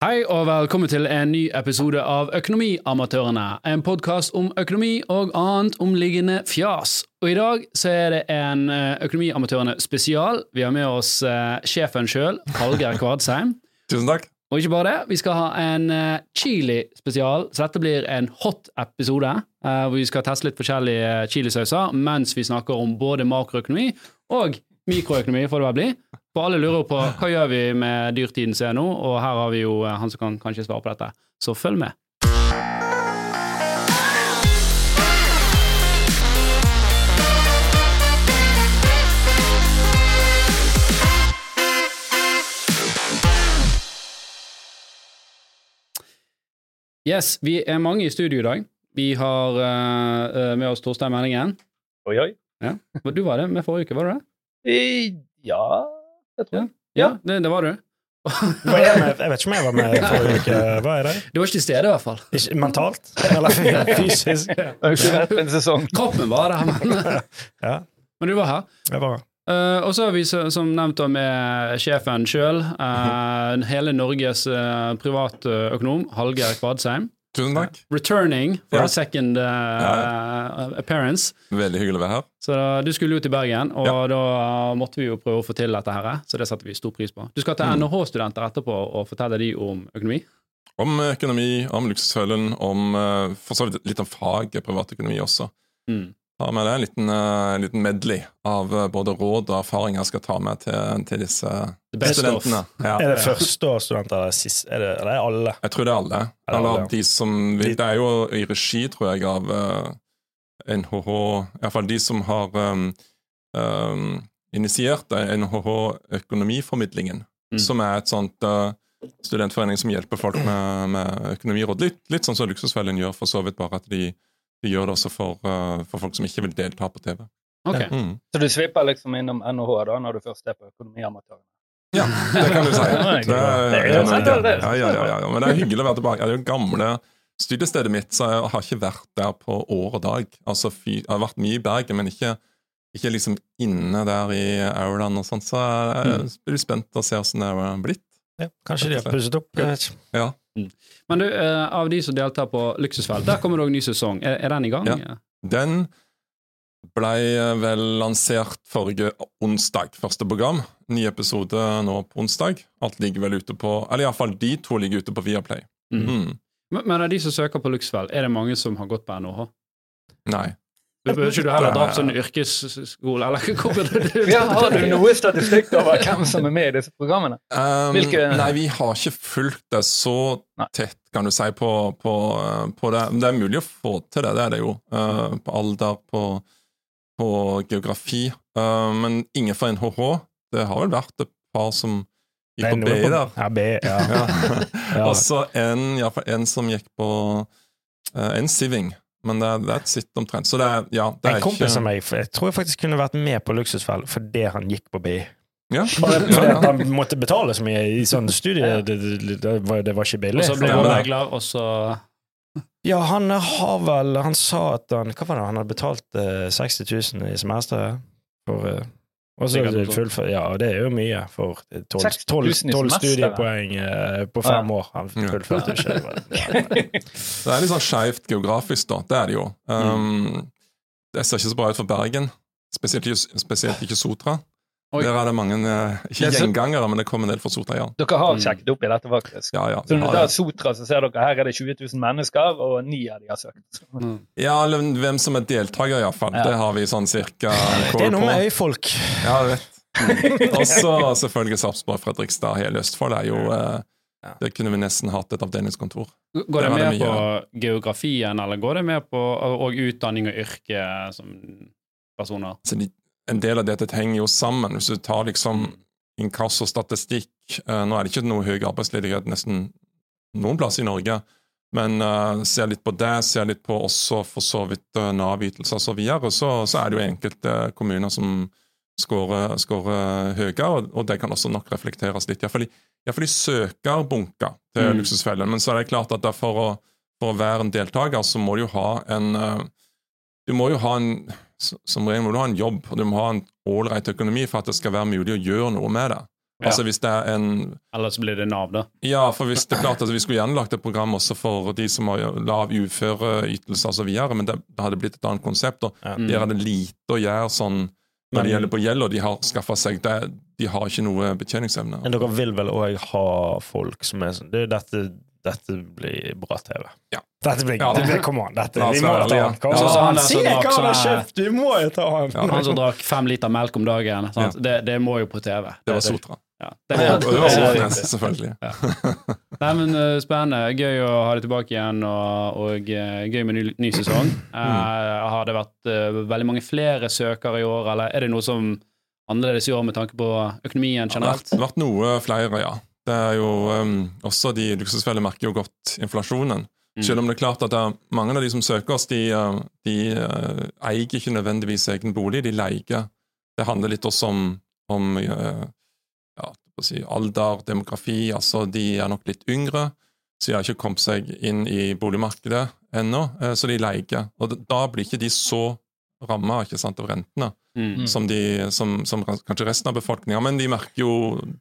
Hei og velkommen til en ny episode av Økonomiamatørene. En podkast om økonomi og annet omliggende fjas. Og i dag så er det en eh, Økonomiamatørene spesial. Vi har med oss uh, sjefen sjøl, Hallgeir Kvadsheim. Tusen takk. Og ikke bare det, vi skal ha en uh, chili-spesial, så dette blir en hot episode. Uh, hvor vi skal teste litt forskjellige chilisauser mens vi snakker om både makroøkonomi og mikroøkonomi, får det vel bli. For alle lurer på hva gjør vi med dyrtiden som er nå, og her har vi jo eh, han som kan kanskje svare på dette. Så følg med. Yes, vi er mange i studio i dag. Vi har eh, med oss Torstein Meldingen. Oi, oi. Ja. Du var det med forrige uke, var du det? Eh, Ja, jeg tror Ja. Ja, det, det var du. Jeg, jeg vet ikke om jeg var med forrige uke. Hva er det? Du var ikke til stede, i hvert fall. Ikke mentalt? Eller fysisk? Jeg har ikke vært en sesong. Kroppen var der, men, Ja, men du var her. jeg var Eh, og så har vi som nevnt med sjefen sjøl, hele Norges uh, privatøkonom, Hallgeir Kvadsheim. Tusen takk. Returning for Ja. a second eh, appearance. Veldig hyggelig å være her. Så da, du skulle jo til Bergen, og Ja. da måtte vi jo prøve å få til dette her, så det setter vi stor pris på. Du skal til Mm. NHH-studenter etterpå og fortelle de om økonomi. Om økonomi, om luksushølen, om eh, for så vidt litt om faget privatøkonomi også. Mm. Ta med det en liten, uh, liten medley av eh, både råd og erfaring jeg skal ta med til, til disse studentene. Ja. Er det førsteårsstudenter eller sist? Er det, eller er det alle? Jeg tror det er alle. Er det Eller alle? de som vil, Det er jo i regi, tror jeg, av uh, NHH Iallfall de som har um, um, initiert NHH Økonomiformidlingen, Mm. som er et sånt uh, studentforening som hjelper folk med, med økonomiråd. Litt, litt sånn som Luksusfellen gjør, for så vidt, bare at de, de gjør det også for, uh, for folk som ikke vil delta på TV. Ok. Mm. Så du svipper liksom innom NHH da, når du først er på Økonomiamatørene? Ja, det kan du si. Er er, er ja, ja, ja, ja, men det er hyggelig å være tilbake. Det er jo gamle studiestedet mitt, så jeg har ikke vært der på år og dag. Altså, fy, jeg har vært mye i Bergen, men ikke, ikke liksom inne der i aulaen og sånn, så jeg blir spent å se åssen det har blitt. Ja, kanskje de har pusset opp? Jeg vet Men du, eh, av de som deltar på Luksusfelt, der kommer det òg ny sesong. Er, er den i gang? Ja. Den ble vel lansert forrige onsdag, første program. Ny episode nå på onsdag. Alt ligger vel ute på Eller iallfall de to ligger ute på Viaplay. Mm. Mm. Men, men av de som søker på Luksusfelt, er det mange som har gått på NHH? Nei. Bør ikke du heller dra på sånn yrkesskole, eller hvor bør du Ja, har du noe statistikk over hvem som er med i disse programmene? Um, Hvilke- Nei, vi har ikke fulgt det så tett, kan du si, på, på, på det. Men det er mulig å få til det, det er det jo. Uh, på alder, på, på geografi. Uh, men ingen fra NHH. Det har vel vært et par som gikk på BI der. Ja, B, ja. Ja. Ja. Og så en, fall en som gikk på uh, en Siving. Men det, er- det er et sitt omtrent. Så det ja, det er En kompis av ikke meg jeg tror jeg faktisk kunne vært med på Luksusfell fordi han gikk på BI. ja. Fordi ja. han måtte betale så mye i sånn studie. Det, det, det, var, det var ikke Og billig. så ble Ja, det regler, og så Ja, han har vel Han sa at han Hva var det? Han hadde betalt eh, 60 000 i semesteret. For, eh, og så Sikkert noe sånt. fullfør, Ja, det er jo mye for 12, 60 000 i semesteret? studiepoeng eh, på fem år. Han fullførte ikke. det er litt sånn skeivt geografisk, da. Det er det jo. Um, Det ser ikke så bra ut for Bergen. Spesielt spesielt ikke Sotra. Oi. Der er det mange eh, Ikke Det så- gjengangere, men det kom en del fra Sotra, ja. Dere har Mm. sjekket opp i dette, faktisk. Ja, ja. Så når du det er Sotra, så ser dere her er det 20 000 mennesker, og ni av de har søkt. mm. ja eller hvem som er deltaker, iallfall. Ja. Det har vi sånn cirka Det er noe med øyfolk. Ja, jeg vet. Og så selvfølgelig Sarpsborg, Fredrikstad, hele Østfold er jo eh, Ja. Det kunne vi nesten hatt et avdelingskontor. Går det det med på geografien, eller går det mer på og utdanning og yrke som personer? Så de, en del av dette henger jo sammen. Hvis du tar liksom inkassostatistikk eh, Nå er det ikke noe høy arbeidsledighet nesten noen plass i Norge, men uh, ser litt på det, ser litt på også for så vidt uh, Nav-ytelser osv., så, videre, så så er det jo enkelte kommuner som scorer, scorer høyere, og, og det kan også nok reflekteres litt. Iallfall i, i, hvert fall i søkerbunker til Mm. Luksusfellen. Men så er det klart at for, å, for å være en deltaker, så må du jo ha en uh, Du må jo ha en som regel må du ha en jobb, og du må ha en ålreit økonomi for at det skal være mulig å gjøre noe med det. Altså hvis det er en Eller så blir det Nav, da. Ja, for hvis det er klart at vi skulle gjerne lagt et program også for de som har lav uføreytelse osv., men det, det hadde blitt et annet konsept. og Ja. Der er det lite å gjøre sånn når det gjelder på gjeld, og de har skaffa seg det. De har ikke noe betjeningsevne. Men dere vil vel òg ha folk som er sånn det, dette, dette blir bra TV. Ja. Dette blir, Ja. det blir, Come on, dette, vi må ta han. Kom Ja, an, han Se hva han har kjøpt! Vi må jo ta han! Ja. Han som drakk fem liter melk om dagen. Sant? Det, det må jo på TV. Det var Sotra. Ja. Det var Sotnes, selvfølgelig. Nei, men uh, Spennende. Gøy å ha det tilbake igjen, og, og uh, gøy med ny, ny sesong. Uh, har det vært uh, veldig mange flere søkere i år, eller er det noe som annerledes i år med tanke på økonomien generelt? Det har vært, vært noe flere, ja. Det er jo um, Også de luksusfellene merker jo godt inflasjonen. Mm. Selv om det er klart at det er mange av de som søker oss, de, uh, de uh, eier ikke nødvendigvis egen bolig, de leier. Det handler litt også om, om uh, ja, si, alder, demografi. altså De er nok litt yngre, så de har ikke kommet seg inn i boligmarkedet ennå, uh, så de leier. Og da blir ikke de så ramma av rentene Mm. som, de, som, som kanskje resten av befolkninga. Men de merker jo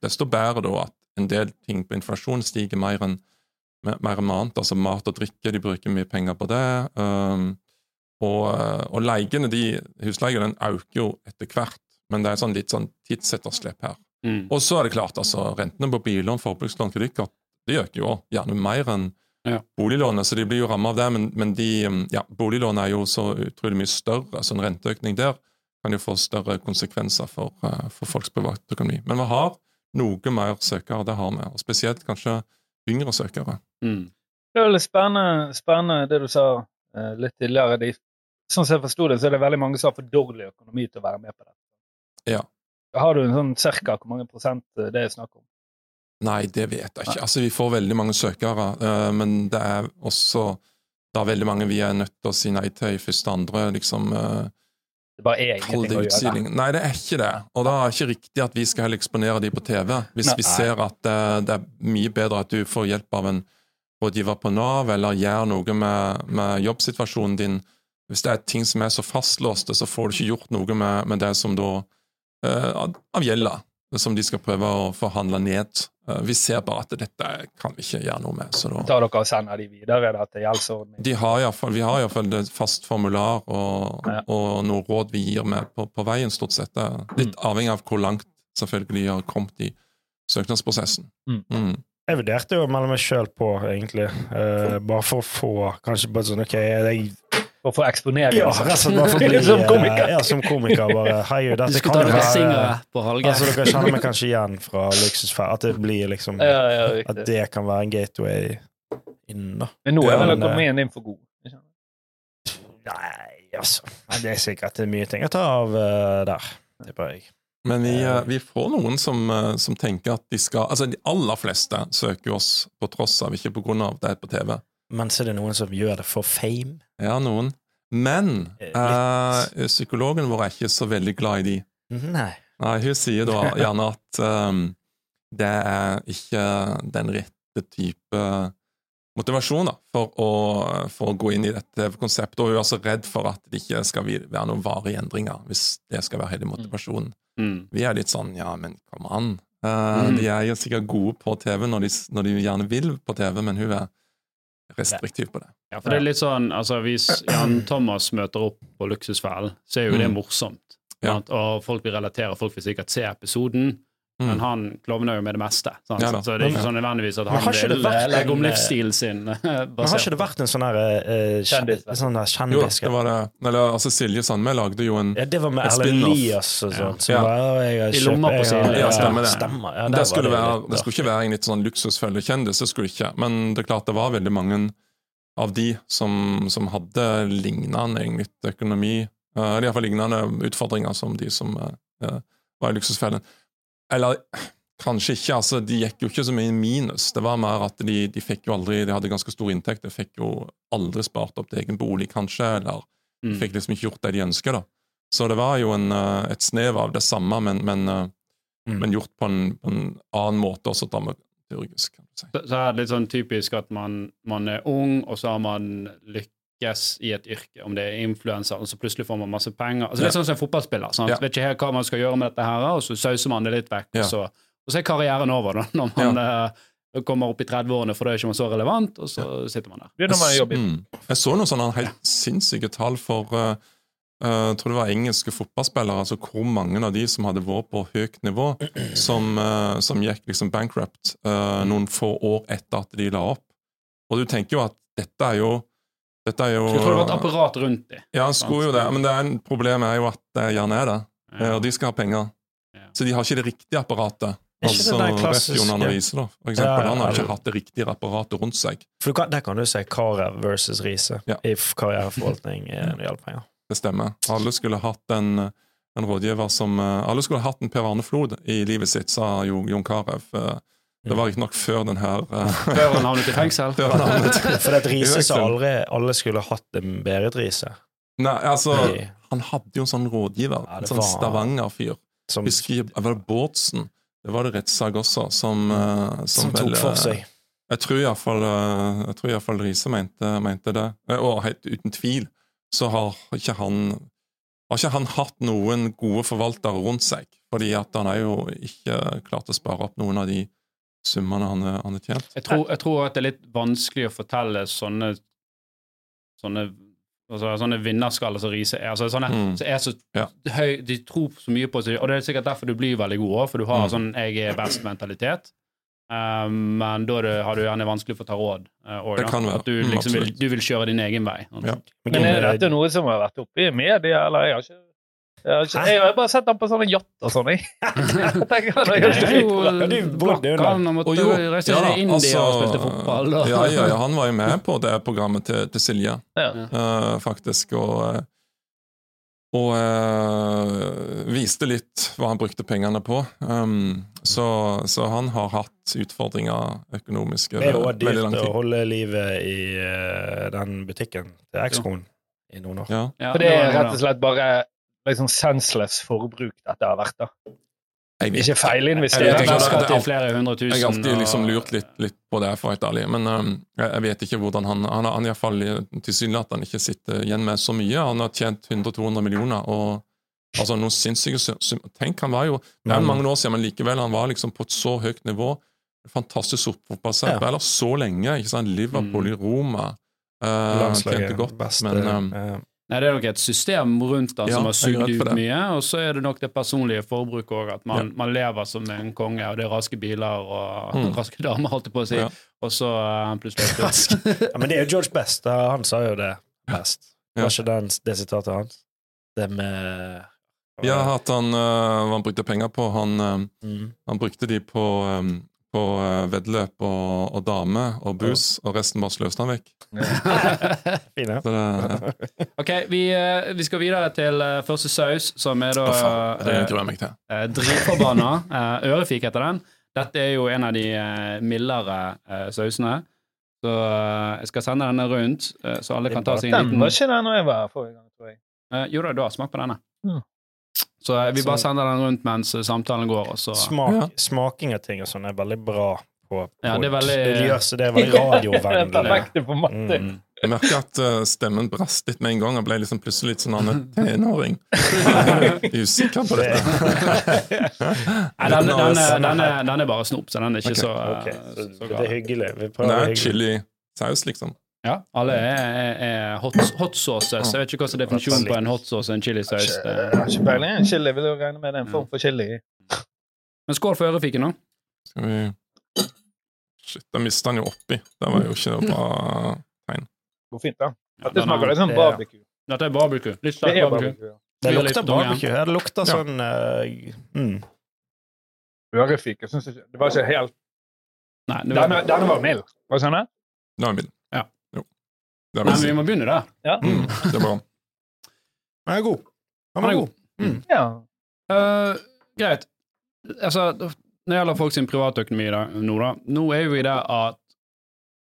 desto bedre da at en del ting på inflasjon stiger mer enn mer enn annet. Altså mat og drikke, de bruker mye penger på det. Um, og, og leiene, de, husleiene, øker jo etter hvert, men det er sånn litt sånn tidsetterslep her. Mm. Og så er det klart, altså, rentene på billån, forbrukslån, kredittkort, de øker jo gjerne mer enn Ja. boliglånet, så de blir jo rammet av det. Men, men de, ja, boliglånet er jo så utrolig mye større, så en renteøkning der kan jo få større konsekvenser for, uh, for folks privatøkonomi. Men vi har noe mer søkere, det har vi, og spesielt kanskje yngre søkere. Mm. Det er veldig spennende, spennende det du sa eh, litt tidligere. De, sånn som jeg forsto det, så er det veldig mange som har for dårlig økonomi til å være med på det. Ja. Har du en sånn cirka hvor mange prosent eh, det er snakk om? Nei, det vet jeg ikke. Altså, Vi får veldig mange søkere, uh, men det er også da veldig mange vi er nødt til å si nei til i første og andre liksom, uh, Det bare er ingenting det å gjøre. Nei, det er ikke det. Og da er det ikke riktig at vi skal heller eksponere de på TV. Hvis Nei. vi ser at eh, det er mye bedre at du får hjelp av en rådgiver på Nav, eller gjør noe med, med jobbsituasjonen din. Hvis det er ting som er så fastlåste, så får du ikke gjort noe med, med det som da uh, av av som de skal prøve å forhandle ned. Eh, vi ser bare at dette kan vi ikke gjøre noe med. så da... Tar dere og sender de videre da, til gjeldsordning? De har i hvert fall, vi har iallfall et fast formular og, Ja. og noen råd vi gir med på, på veien, stort sett. Litt mm. Avhengig av hvor langt selvfølgelig de har kommet i søknadsprosessen. Mm. Mm. Jeg vurderte jo å melde meg sjøl på, egentlig. Eh, bare for å få Kanskje bare sånn OK, jeg, Å få eksponering? ja, rett og slett bare for bli Som eh, komiker. Ja, som komiker. Bare Du dette kan dere være singere på Hallgeir. Altså, dere kjenner meg kanskje igjen fra Luksusferd. At det blir liksom Ja, ja, At det kan være en gateway inn, da. Men nå er vel men, økonomien din for god? Nei, altså. Det er sikkert mye ting å ta av uh, der, tipper jeg. Men vi, eh, vi får noen som, eh, som tenker at de skal Altså, de aller fleste søker oss på tross av, ikke på grunn av det er på TV. Men så er det noen som gjør det for fame. Ja, noen. Men Eh, eh, psykologen vår er ikke så veldig glad i de. Nei. Nei, hun sier da gjerne at um, det er ikke den rette type motivasjon da, for å, for å gå inn i dette konseptet, og hun er også redd for at det ikke skal være noen varige endringer, hvis det skal være hele motivasjonen. Mm. Vi er litt sånn ja, men kom an. Uh, Mm. De er jo sikkert gode på TV når de, når de gjerne vil på TV, men hun er restriktiv på det. Ja, for det er litt sånn, altså Hvis Jan Thomas møter opp på Luksusfellen, så er jo det Mm. morsomt. Ja. Og folk vil relatere, folk vil sikkert se episoden, men Mm. han klovner jo med det meste. Sant? Ja så det er ikke sånn nødvendigvis at Men han det vil vært eh, legge om eh, livsstilen sin. eh, Men har ikke det vært en sånn der uh, Kjendis, sånn der Jo, det var det. Eller altså, Silje Sandmæl lagde jo en spin-off. Ja, det var med Erlend. Elias og sånt. Som Ja. bare, «Å, jeg I lomma på jeg. Ja, stemmer det. Stemmer. Ja, det, skulle skulle være, det skulle ikke være en litt sånn luksusfellekjendis, det skulle ikke. Men det er klart det var veldig mange av de som, som hadde lignende egentlig økonomi, uh, iallfall lignende utfordringer som de som uh, var i luksusfellen. Eller kanskje ikke, altså de gikk jo ikke så mye i minus. Det var mer at de, de fikk jo aldri, de hadde ganske stor inntekt, de fikk jo aldri spart opp til egen bolig, kanskje, eller de Mm. fikk liksom ikke gjort det de ønska. Så det var jo en, eh, et snev av det samme, men, men eh, Mm. men gjort på en, på en annen måte, også dramaturgisk. kan du si. Så, så er det litt sånn typisk at man, man er ung, og så har man lykkes i et yrke, om det er influenser, og så plutselig får man masse penger. Altså, det er sånn som en fotballspiller. Sant? Ja. Vet ikke helt hva man skal gjøre med dette her, og så sauser man det litt vekk, Ja. og, så, Og så er karrieren over, da, når man uh, kommer opp i 30-årene, for da er ikke man så relevant, og så sitter man der. Det er å man i Mm. Jeg så noen sånne helt sinnssyke tall for uh, jeg tror det var engelske fotballspillere, altså hvor mange av de som hadde vært på høyt nivå, som, uh, som gikk liksom bankrupt noen få år etter at de la opp. Og du tenker jo at dette er jo dette er jo Skulle tror det var et apparat rundt dem. Ja, han skulle jo det, men det er en problemet er jo at det gjerne er det. Ja. Og de skal ha penger. Ja. Så de har ikke det riktige apparatet. Altså Refjon Analyse, da. For eksempel. Ja, ja, Han har ikke hatt det riktige apparatet rundt seg. For du kan, Der kan du se Karev versus Riise Ja. i karriereforvaltning eh, når det gjelder penger. Det stemmer. Alle skulle hatt en, en rådgiver som eh, Alle skulle hatt en Per Arne Flod i livet sitt, sa Jo- Jon Carew. Eh, Det var riktignok før den her eh, Før han havnet i fengsel. Havnet For det at Riise sa aldri alle skulle hatt en Berit Riise. Nei, altså Nei. Han hadde jo en sånn rådgiver. Ja, en sånn Stavanger-fyr. Som, Husker jeg- Var det Bårdsen? Det var det rettssak også, som, eh, som vel, tok for eh, seg. Jeg tror iallfall uh, Jeg tror i hvert fall Riise mente, mente det. Eh, Og helt uten tvil så har ikke han har ikke han hatt noen gode forvaltere rundt seg, fordi at han er jo ikke klart å spare opp noen av de summene han, han har tjent. Jeg tror, jeg tror at det er litt vanskelig å fortelle sånne sånne, altså, sånne vinnerskaller som Riise er. Altså, sånne, Mm. så er så Ja. høy, de tror så mye på seg, og det er sikkert derfor du blir veldig god òg, for du har Mm. sånn 'jeg er best'-mentalitet. Um, men da det, har du gjerne vanskelig for å ta råd. uh, Det kan være. At du, Mm, liksom vil, du vil kjøre din egen vei. Ja. Men er dette noe som har vært oppe i media, eller? Jeg har ikke jeg har, jeg har bare sett han på sånne yacht og sånn, jeg. Han jo Ja, du bodde jo der. Og måtte jo, reise ja India altså, og spilte fotball. Og. Ja, ja, ja, han var jo med på det programmet til, til Silje, Ja. uh, faktisk, og, eh, og uh, viste litt hva han brukte pengene på. Um, så, så han har hatt utfordringer økonomisk Det er jo dyrt å holde livet i uh, den butikken til ekskonen i noen Ja. Ja, For det er rett og slett bare liksom senseless forbruk dette har vært, da. Jeg vet Ikke Jeg feilinvestering. tusen. Jeg har alltid liksom lurt litt, litt på det, for å være ærlig. Men um, jeg, jeg vet ikke hvordan han Han har iallfall tilsynelatende ikke sitter igjen med så mye. Han har tjent 100-200 millioner, og altså noen sinnssyke Tenk, han var jo Det er mange år siden, men likevel, han var liksom på et så høyt nivå. Fantastisk fotballspiller. Ja. Eller så lenge. ikke sant? Liverpool i Roma. Uh, Landslaget, tjente godt, beste, men um, eh, Nei, Det er nok et system rundt den Ja, som har sugd ut mye, og så er det nok det personlige forbruket òg. At man, man lever som en konge, og det er raske biler og Mm. raske damer, holdt jeg på å si. Ja. Og så uh, plutselig ja, Men det er jo George Best. da. Han sa jo det best. Ja. Var ikke den, det sitatet hans? Det med ja, at han, uh, han brukte penger på. Han, um, Mm. han brukte de på, um, på uh, veddeløp og, og dame og bus, og resten bare sløste han vekk. Fine. Det, ja. Ok, vi, eh, vi skal videre til eh, første saus, som er da oh, faen, det eh, gruer jeg meg til. eh, dritforbanna. Eh, ørefik heter den. Dette er jo en av de eh, mildere eh, sausene. Så eh, jeg skal sende denne rundt, eh, så alle kan ta seg en Den var ikke der når jeg var forrige gang, tror jeg. Eh, Jo da, du har smakt på denne. Ja. Så eh, vi bare sender den rundt mens eh, samtalen går, og så Smak, Ja. Smaking av ting og sånn er veldig bra på, på Ja, det er veldig- det gjør så det er veldig radiovennlig. Perfekte. Mm. Jeg merker at uh, stemmen brast litt med en gang og ble liksom plutselig litt sånn annen tenåring. Er usikker på dette. Nei, den, den, den, er, den er bare snop, så den er ikke okay. så, eh, Ok, så, så det er hyggelig. Vi prøver er chili-saus, liksom. Ja, alle er, er, er hot, hot sauces. Jeg vet ikke hva som er definisjonen på en hot sauce og en chilisaus. Ikke- Det- er ikke peiling. En Chili vil jo regne med det er en form for chili. Men skål for ørefiken, da. Skal vi Shit, jeg mista den jo oppi. Det var jo ikke noe bra tegn. Går fint, da. Ja, Dette den smaker er- litt sånn det barbecue. Dette er barbecue. Litt Det sterk er barbecue. barbecue. ja. Det lukter barbecue. her, det lukter Ja. sånn uh, mm. Ørefik. Jeg ikke Det var ikke helt Nei, det Denne, denne var mild. Hva sa du? Det var mild. Det Nei, men vi må begynne der. Ja. Mm, det er bra. Han er god. Han, Den er god. Mm. ja. Uh, greit. Altså, når det gjelder folk sin privatøkonomi da, nå, da, nå er jo vi der at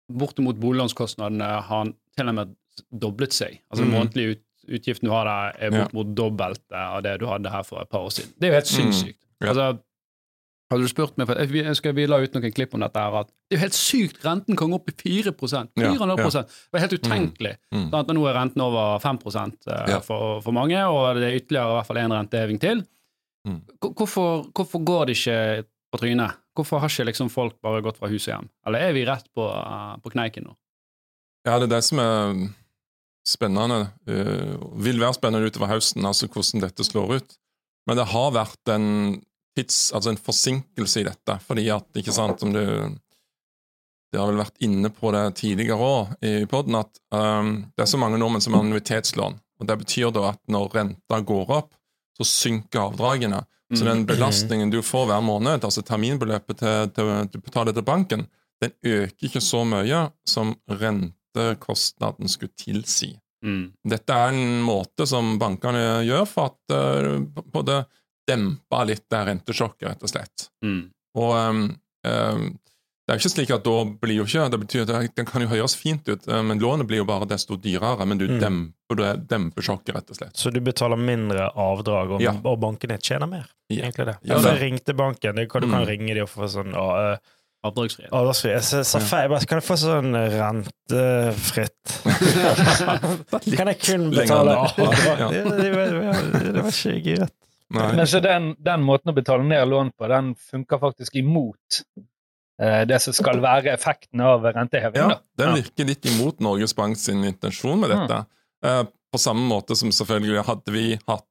bortimot boliglånskostnadene har til og med doblet seg. Altså den Mm. månedlige ut, utgiften du har der, er Ja. dobbelt av det du hadde her for et par år siden. Det er jo helt Mm. Ja. Altså, hadde du spurt meg for, jeg, vi la ut noen klipp om dette her, at det er jo helt sykt. Renten gå opp i 4 4,5 Ja, ja. Det var helt utenkelig. Mm. Sant? Og nå er renten over 5 eh, Ja. for, for mange, og det er ytterligere i hvert fall én renteheving til. Mm. Hvorfor, hvorfor går det ikke på trynet? Hvorfor har ikke liksom folk bare gått fra hus og hjem? Eller er vi rett på, eh, på kneiken nå? Ja, det er det som er spennende. Uh, vil være spennende utover høsten, altså hvordan dette slår ut. Men det har vært en tids, altså en forsinkelse i dette, fordi at, ikke sant, som du det har vel vært inne på det tidligere òg i poden, at um, det er så mange nordmenn som har annuitetslån. og Det betyr da at når renta går opp, så synker avdragene. Så den belastningen du får hver måned, altså terminbeløpet til, til, du betaler til banken, den øker ikke så mye som rentekostnaden skulle tilsi. Mm. Dette er en måte som bankene gjør for at uh, både dempe litt det rentesjokket, rett og slett. Mm. Og um, um, det er jo ikke slik at da blir jo ikke Det betyr at det kan jo høres fint ut, uh, men lånet blir jo bare desto dyrere. Men du Mm. demper, du demper sjokket, rett og slett. Så du betaler mindre avdrag, og, Ja. og bankene tjener mer? Ja. Egentlig det. Ja, det- ringte banken. du kan, du kan Mm. ringe dem og få sånn å, uh, Avdragsfrihet. avdragsfri. Jeg sa- sa feil. Bare, Kan jeg få sånn rentefritt? kan jeg kun betale avdrag? Det var ikke greit. Nei. Men så den, den måten å betale ned lån på, den funker faktisk imot eh, det som skal være effekten av renteheving. Ja, den virker litt imot Norges Bank sin intensjon med dette. Eh, på samme måte som selvfølgelig hadde vi hatt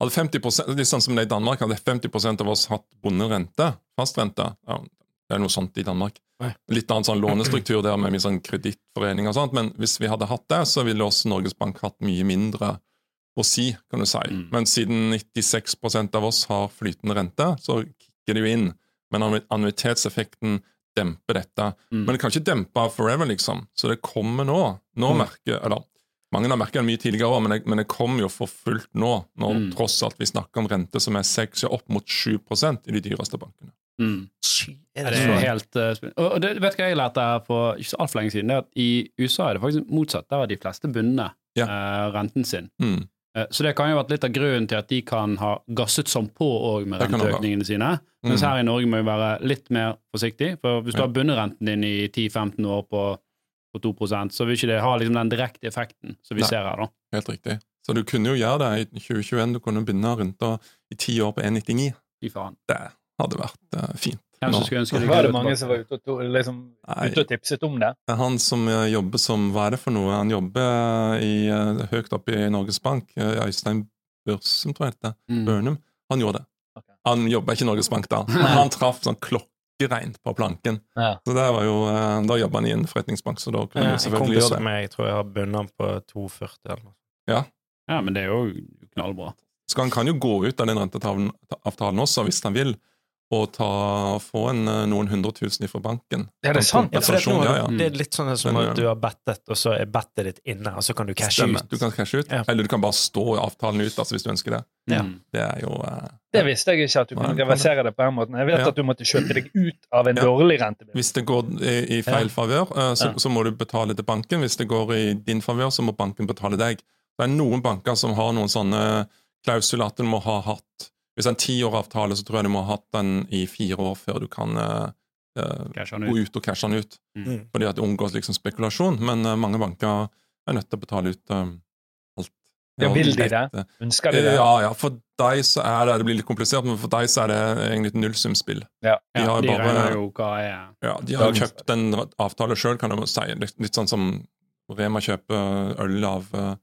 hadde 50% litt sånn som det i Danmark, hadde 50% av oss hatt bonderente, fastrente. Ja, det er noe sånt i Danmark. Nei. Litt annen sånn lånestruktur der med mye sånn kredittforening og sånt, men hvis vi hadde hatt det, så ville også Norges Bank hatt mye mindre å si, kan du si. Mm. Men siden 96% av oss har flytende rente, så kicker det jo inn. Men annuitetseffekten demper dette. Mm. Men det kan ikke dempe forever, liksom. Så det kommer nå. Nå Mm. merker, eller Mange har merket det mye tidligere òg, men, det- men det kommer jo for fullt nå. Når Mm. tross alt vi snakker om rente som er 6 ja, opp mot 7% i de dyreste bankene. Mm. Er det det er helt uh, og det, vet du hva jeg lærte her for ikke så altfor lenge siden? Det er at I USA er det faktisk motsatt. Der har de fleste bundet yeah. uh, renten sin. Mm. Eh, så det kan jo ha vært litt av grunnen til at de kan ha gasset som på òg med renteøkningene sine. Mens Mm. her i Norge må vi være litt mer forsiktig. For hvis du har bundet renten din i 10-15 år på, på 2% så vil ikke det ha liksom den direkte effekten som vi Nei. ser her. da. Helt riktig. Så du kunne jo gjøre det i 2021. Du kunne binde renta i ti år på 1,99. Fy faen. Det hadde vært uh, fint. Hvem som skulle ønske de Var det mange som var ute og, to, liksom, ute og tipset om det? Han som eh, jobber som Hva er det for noe? Han jobber i, eh, høyt oppe i Norges Bank. eh, Øystein Børsum, tror jeg det heter. Mm. Burnham. Han gjorde det. Okay. Han jobba ikke i Norges Bank da. Men han traff sånn klokkereint på planken. Ja. Så det var jo, eh, Da jobba han i en forretningsbank, så da kunne Ja, han selvfølgelig gjøre det. meg, jeg tror jeg har bundet ham på 2,40 eller noe. Ja, men det er jo knallbra. Så han kan jo gå ut av den renteavtalen også, hvis han vil, og ta, få en, eh, noen hundre tusen fra banken. Ja, det er sant. Ja, det, nå, Ja, ja. det er litt sånn som Den, at du har bettet, og så er bettet ditt inne, og så kan du cashe Stemmer. ut. Du kan cashe ut, Ja. eller du kan bare stå avtalen ut, altså, hvis du ønsker det. Ja. Mm. Det er jo uh, Det visste jeg ikke, at du kunne reversere det på den måten. Jeg vet Ja. at du måtte kjøpe deg ut av en Ja. dårlig rentebil. Hvis det går i, i feil favør, eh, så, Ja. så må du betale til banken. Hvis det går i din favør, så må banken betale deg. Det er noen banker som har noen sånne klausuler at du må ha hatt Hvis det er en tiåravtale, så tror jeg du må ha hatt den i fire år før du kan eh, eh, gå ut. og cashe den ut. Mm. Fordi at det unngås liksom spekulasjon. Men eh, mange banker er nødt til å betale ut alt. Ja, vil de det? Ønsker de det? Ja, ja. For deg så er det Det blir litt komplisert, men for deg så er det egentlig et nullsumspill. Ja. De Ja, de bare- jo hva er Ja, de har jo kjøpt en avtale sjøl, kan du si. Litt, litt sånn som Rema kjøper øl av uh,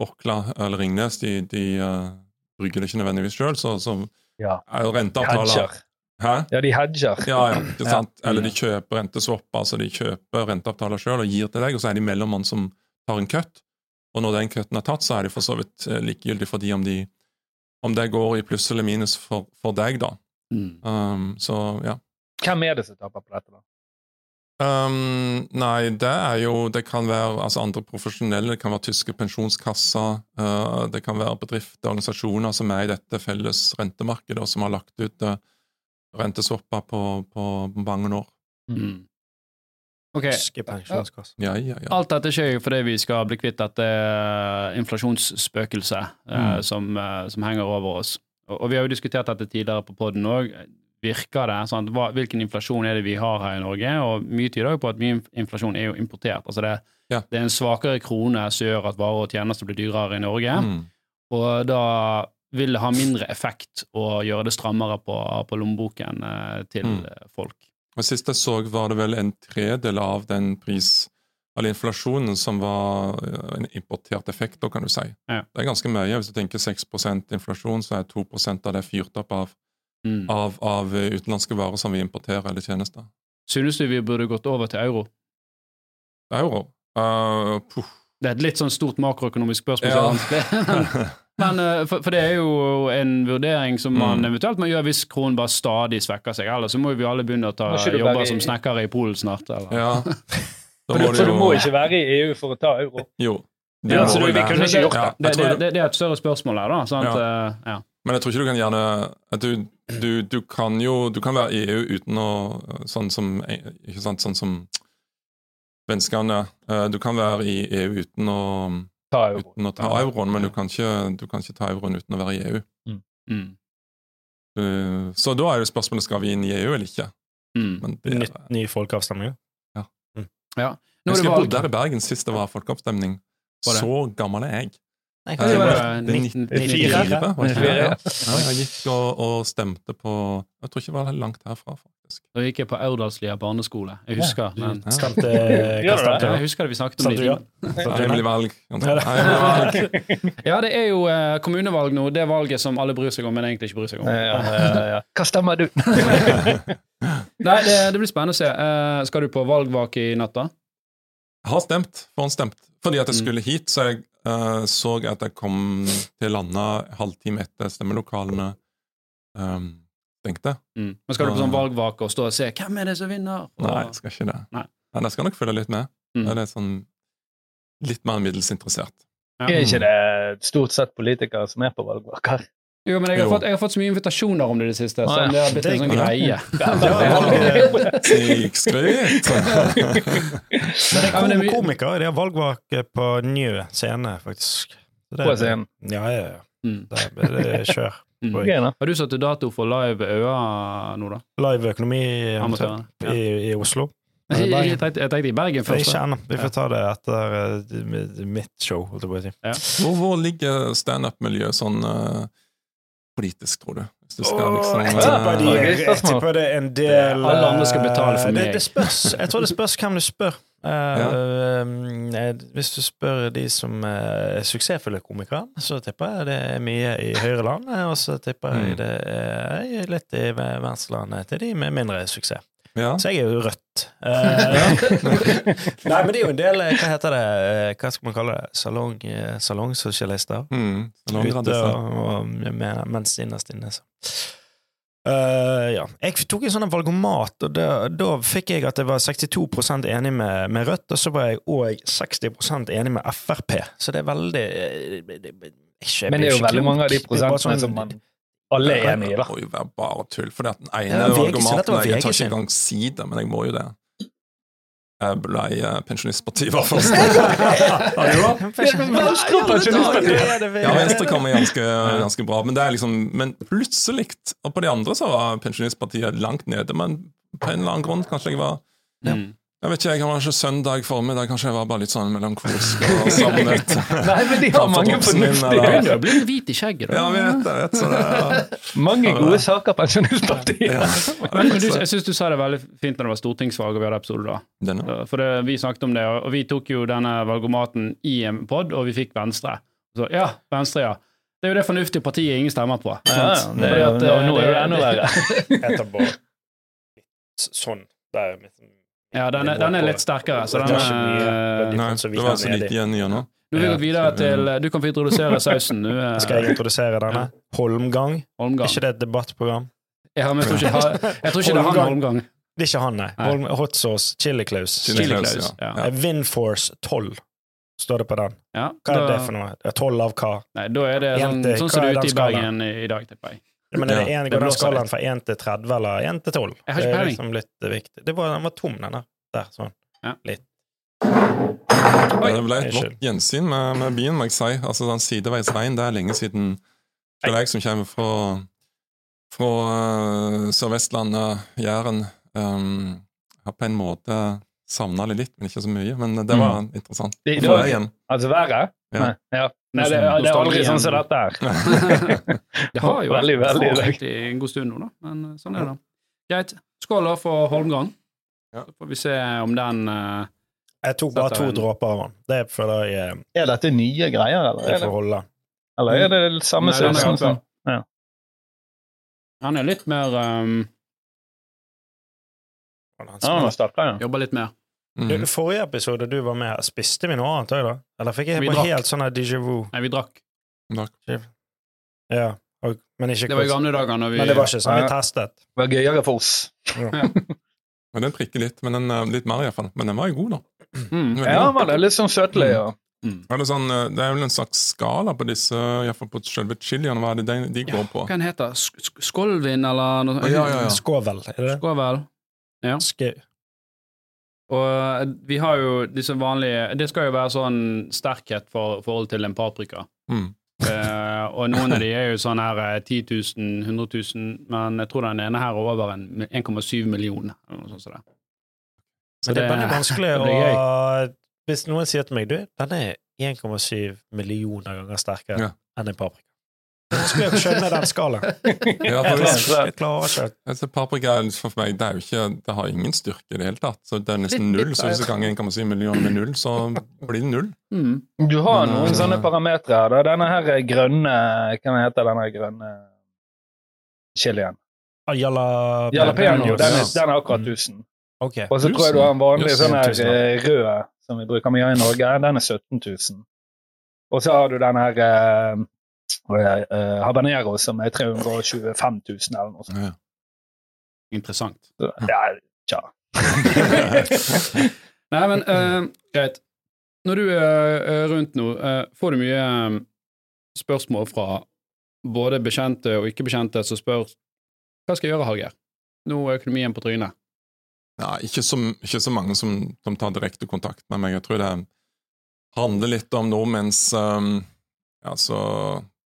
Orkla eller Ringnes. De, de brygger det ikke nødvendigvis sjøl, så, så Ja. er jo renteavtaler. Hæ? Ja, de hedger. Ja, ja, ikke sant? Eller de kjøper renteswap, altså de kjøper renteavtaler sjøl og gir til deg, og så er de mellommann som tar en cut. Og når den cutten er tatt, så er det for så vidt eh, likegyldig for de om de om det går i pluss eller minus for, for deg, da. mm. Um, så ja. Hvem er det som taper på dette? da? Um, nei, det er jo Det kan være altså andre profesjonelle, det kan være tyske pensjonskasser, uh, det kan være bedrifter, organisasjoner som er i dette felles rentemarkedet, og som har lagt ut uh, renteswapper på, på mange år. Mm. Okay. Tyske pensjonskasser. Ja, ja, ja. Alt dette skjer jo fordi vi skal bli kvitt dette eh, inflasjonsspøkelset uh, Mm. som, uh, som henger over oss. Og, og vi har jo diskutert dette tidligere på poden òg. Virker det? Sant? Hvilken inflasjon er det vi har her i Norge? Og mye tyder jo på at mye inflasjon er jo importert. Altså det, Ja. det er en svakere krone som gjør at varer og tjenester blir dyrere i Norge. Mm. Og da vil det ha mindre effekt å gjøre det strammere på, på lommeboken eh, til Mm. folk. Og Sist jeg så, var det vel en tredel av den pris eller inflasjonen som var eh, en importert effekt, da, kan du si. Ja. Det er ganske mye. Hvis du tenker 6% inflasjon, så er 2% av det fyrt opp av, Mm. av, av eh, utenlandske varer som vi importerer eller tjenester. Synes du vi burde gått over til euro? Euro. Uh, puh. Det er et litt sånn stort makroøkonomisk spørsmål. Ja. Men, eh, for, for det er jo en vurdering som man Mm. eventuelt må gjøre hvis kronen bare stadig svekker seg. Ellers så må vi alle begynne å ta jobber i- som snekkere i Polen snart. Eller? Ja. Da For, du, for du må ikke være i EU for å ta euro. Jo. Ja, så du- vi kunne ikke gjort Det, det, det, det- det er et større spørsmål her, da. Sant? Eh, ja. Men jeg tror ikke du kan gjerne at du, du, du kan jo Du kan være i EU uten å Sånn som Ikke sant, sånn som svenskene. Eh, Du kan være i EU uten å, Ta euro. uten å ta euroen, men du kan, ikke, du kan ikke ta euroen uten å være i EU. Mm. Eh, Så da er jo spørsmålet skal vi inn i EU eller ikke. Mm. Men det, Nytt, ny folkeavstemning. Ja. jeg er det husker jeg bodde der i Bergen sist det var folkeavstemning. Så gammel er jeg. Nei, Ja, det var det det 19- 94, var det ikke det? Fire. Ja. Ja, jeg gikk og, og stemte på Jeg tror ikke det var langt herfra, faktisk. Da gikk jeg på Aurdalslia barneskole. Jeg husker men, Stemte, hva stemte ja. Jeg husker det vi snakket om det. ja? Hemmelig valg. Ja, det- valg. Ja, det er jo eh, kommunevalg nå. Det valget som alle bryr seg om, men egentlig ikke bryr seg om. Hva stemmer du? Nei, det, det blir spennende å se. Eh, skal du på valgvake i natt, da? Jeg har stemt. Forhåndsstemt. Fordi at jeg skulle hit, så jeg eh, så at jeg kom til landa halvtime etter stemmelokalene um, stengte. Mm. Men skal du på sånn valgvake og stå og se 'Hvem er det som vinner?' Og- Nei, jeg skal ikke det. Nei. Men jeg skal nok følge litt med. Mm. Jeg er sånn litt mer middels interessert. Ja. Er ikke det stort sett politikere som er på valgvaker? Jo, men jeg har, Jo. fått, jeg har fått så mye invitasjoner om det i det siste, så Ah, ja. det har blitt en sånn Det- greie. Snikskryt! Men det Ja, men det er kom komikere. De har valgvake på Njø scene, faktisk. Det- På scenen. Ja, ja, ja. Mm. Der blir det kjør. Mm. Har du satt dato for live øa nå, da? Live økonomi Ja. i, i Oslo. Jeg, jeg, tenkte, jeg tenkte i Bergen først. ikke ennå. Vi får ta det etter eh, mitt show, holdt jeg på å si. Hvor, hvor ligger standup-miljøet sånn eh, politisk, tror du? Hvis du skal liksom jeg, eh, tipper de, jeg tipper det er en del Alle andre skal betale for meg. det, det spørs. Jeg tror det spørs hvem du spør. Eh, eh, hvis du spør de som eh, er suksessfulle komikere, så tipper jeg det er mye i høyre land. Og så tipper jeg Mm. det er litt i Venstreland til de med mindre suksess. Ja. Så jeg er jo rødt. Eh, Nei, men det er jo en del eh, Hva heter det? eh, Hva skal man kalle det? Salong, salongsosialister. Mm, Ute og, og med, mens innerst inne, så. Uh, ja. Jeg tok en sånn valgomat, og da, da fikk jeg at jeg var 62% enig med, med Rødt, og så var jeg òg 60% enig med Frp. Så det er veldig eh, det, det, ikke, Men det er jo veldig klok. mange av de Det prosentene sånn- som man alle er enige, i, da. Det må jo være bare tull. For den ene Ja, valgomaten Jeg tar ikke engang si det, men jeg må jo det. Jeg ble eh, pensjonistparti, var først. Venstre og Pensjonistpartiet! Ja, Venstre kommer ganske, ganske bra, men det er liksom Men plutselig Og på de andre så var Pensjonistpartiet langt nede, men på en eller annen grunn kanskje jeg var Mm. Jeg vet ikke, jeg var ikke søndag formiddag, kanskje jeg var bare litt sånn melankolsk og savnet Nei, men de har mange fornuftige Du er å bli hvit i skjegget, da. Ja, jeg vet jeg vet så det ja. Mange gode saker, Pensjonistpartiet. ja. Men, men du, jeg syns du sa det veldig fint når det var stortingsvalg og vi hadde episode da. Denne. For det, vi snakket om det, og vi tok jo denne valgomaten i en pod, og vi fikk Venstre. Så ja, Venstre, ja. Det er jo det fornuftige partiet ingen stemmer på. Ja, det er Fordi at, eh, nå er det enda verre. Jeg tar bare litt sånn. Der, Ja, den er, den er litt sterkere, så den er er men Nei, det var altså så er lite igjen gjennom. Nå Du vil gå videre til Du kan få introdusere sausen, du. eh, Skal jeg introdusere denne? Holmgang. Holmgang. ikke det et debattprogram? Ja, men jeg tror ikke, jeg tror ikke det er han Holmgang. Det er ikke han, nei. Nei. Holm, hot sauce, chili claus. Chili Chili Claus, ja. Ja. Windforce 12 står det på den. Ja, Hva er da- det for noe? Eh, 12 av hva? Nei, da er det sånn, Jente, sånn hva som det er er ute i? Bergen i, i dag, tipper jeg. Men er det Ja, en, det går den skalaen fra 1 til 30 eller 1 til 12? Jeg har ikke det er liksom litt viktig. Det var, den var tom, den der. Der, sånn. Ja. Litt. Det ble et Unnskyld. gjensyn med, med byen, må jeg si. Altså, den sideveisveien, det er lenge siden Selv jeg som kommer fra, fra uh, Sør-Vestlandet, Jæren, um, har på en måte savna det litt, men ikke så mye. Men det var interessant. Det- det var. Altså været? Ja. Nei, ja. Nei, det, det er aldri sånn som dette her. det har jo Veldig, vært veldig for det. en god stund nå, da. Men eh, sånn er det. Greit. Skål da for Holmgang. Ja. Så får vi se om den uh, Jeg tok bare to en- dråper av den. Det føler jeg uh, Er dette nye greier, eller? det Er det, får holde. eller er det samme den er som ganske- som Han er litt mer um, Ja, er sterkere, ja. Jobber litt mer. Du, forrige episode du var med, spiste vi noe annet òg, da? Eller fikk jeg bare helt sånn déjà vu? Nei, vi drakk. Ja, og, men ikke Det var i gamle dager når vi Men det var ikke sånn vi testet. Det var gøyere for oss. Men Den prikker litt, men den er litt mer iallfall. Men den var jo god, da. mm. Ja, den var det litt sånn søtlig. Ja. Mm. Er det, sånn, eh, det er vel en slags skala på disse, iallfall på selve chiliene. Hva er det de, de går på? Hva den heter den? sk Skålvin, eller noe Ja, ja, ja. Skåvel, er det det? Skåvel. Skau. Og eh, vi har jo disse vanlige Det skal jo være sånn sterkhet for forhold til en paprika. Mm. uh, og noen av de er jo sånn her eh, 10 000, 100 000, men jeg tror den ene her er over 1,7 millioner. Eller noe sånt. det. Så det er veldig vanskelig å Hvis noen sier til meg du, den er 1,7 millioner ganger sterkere Ja. enn en paprika. Vanskelig å skjønne den skalaen. Ja, Jeg klarer ikke altså, paprika er for meg, det, er jo ikke, det har ingen styrke i det hele tatt. Så det er nesten null. Så hvis du ganger 1,7 millioner med null, så blir det null. Mm. Du har Men, noen eh, sånne parametere her. Denne her grønne Hva heter denne grønne chilien? Jalapeño. Den, den er akkurat Mm. 1000. Ok. Og så tror jeg du har en vanlig Yes, sånn her 1000. eh, rød som vi bruker mye i Norge. Den er 17 000. Og så har du den her eh, habanero som er 325 000 eller noe sånt. Ja. Interessant. Så, Ja, tja. Nei, men uh, greit. Når du er eh, rundt nå, uh, får du mye eh, spørsmål fra både bekjente og ikke-bekjente som spør hva skal jeg gjøre, Hager? Nå er økonomien på trynet. Ja, ikke, så, ikke så mange som, som tar direkte kontakt med meg. Jeg tror det handler litt om nordmenns um, ja, så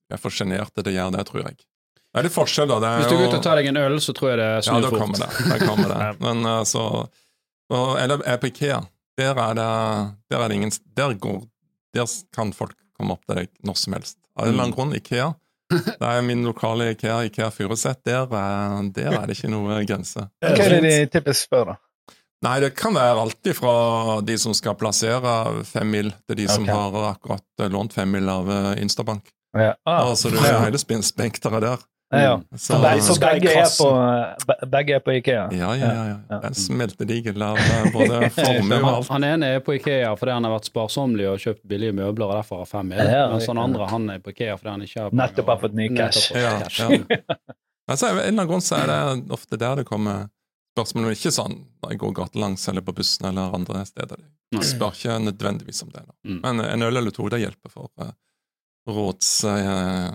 Jeg er for sjenerte til å gjøre det, tror jeg. Det er litt forskjell, da. Det er Hvis du går ut og tar deg en øl, så tror jeg det Ja, snur da fort. kommer det. Da kommer det. Men uh, så og, Eller er på Ikea. Der er det, der er det ingen Der går Der kan folk komme opp til deg når som helst. Av en eller annen grunn, Ikea. Det er min lokale Ikea, Ikea Furuset. Der, er- der er det ikke noe grense. Hva er det de typisk spør, da? Nei, det kan være alltid fra de som skal plassere femmil, til de som har akkurat eh, lånt femmil av eh, Instabank. Ja. Ah, Altså, du har hele spin- spekteret der. ja. Så, Så, begge, så begge, er på, begge er på Ikea? ja, ja, ja. ja. Ja. Er en smeltedigel av eh, både formue og Han, alt. han ene er på Ikea fordi han har vært sparsommelig og kjøpt billige møbler og derfor har fem mil, mens han andre han er på Ikea fordi han ikke har. Nettopp har fått ny cash. Ja, ja. Altså, av en eller annen grunn så er det ofte der det kommer spørsmål, men ikke sånn når jeg går gatelangs eller på bussen eller andre steder. Jeg spør ikke nødvendigvis om det. Da. Mm. Men en øl eller to, det hjelper for uh, råds, eh,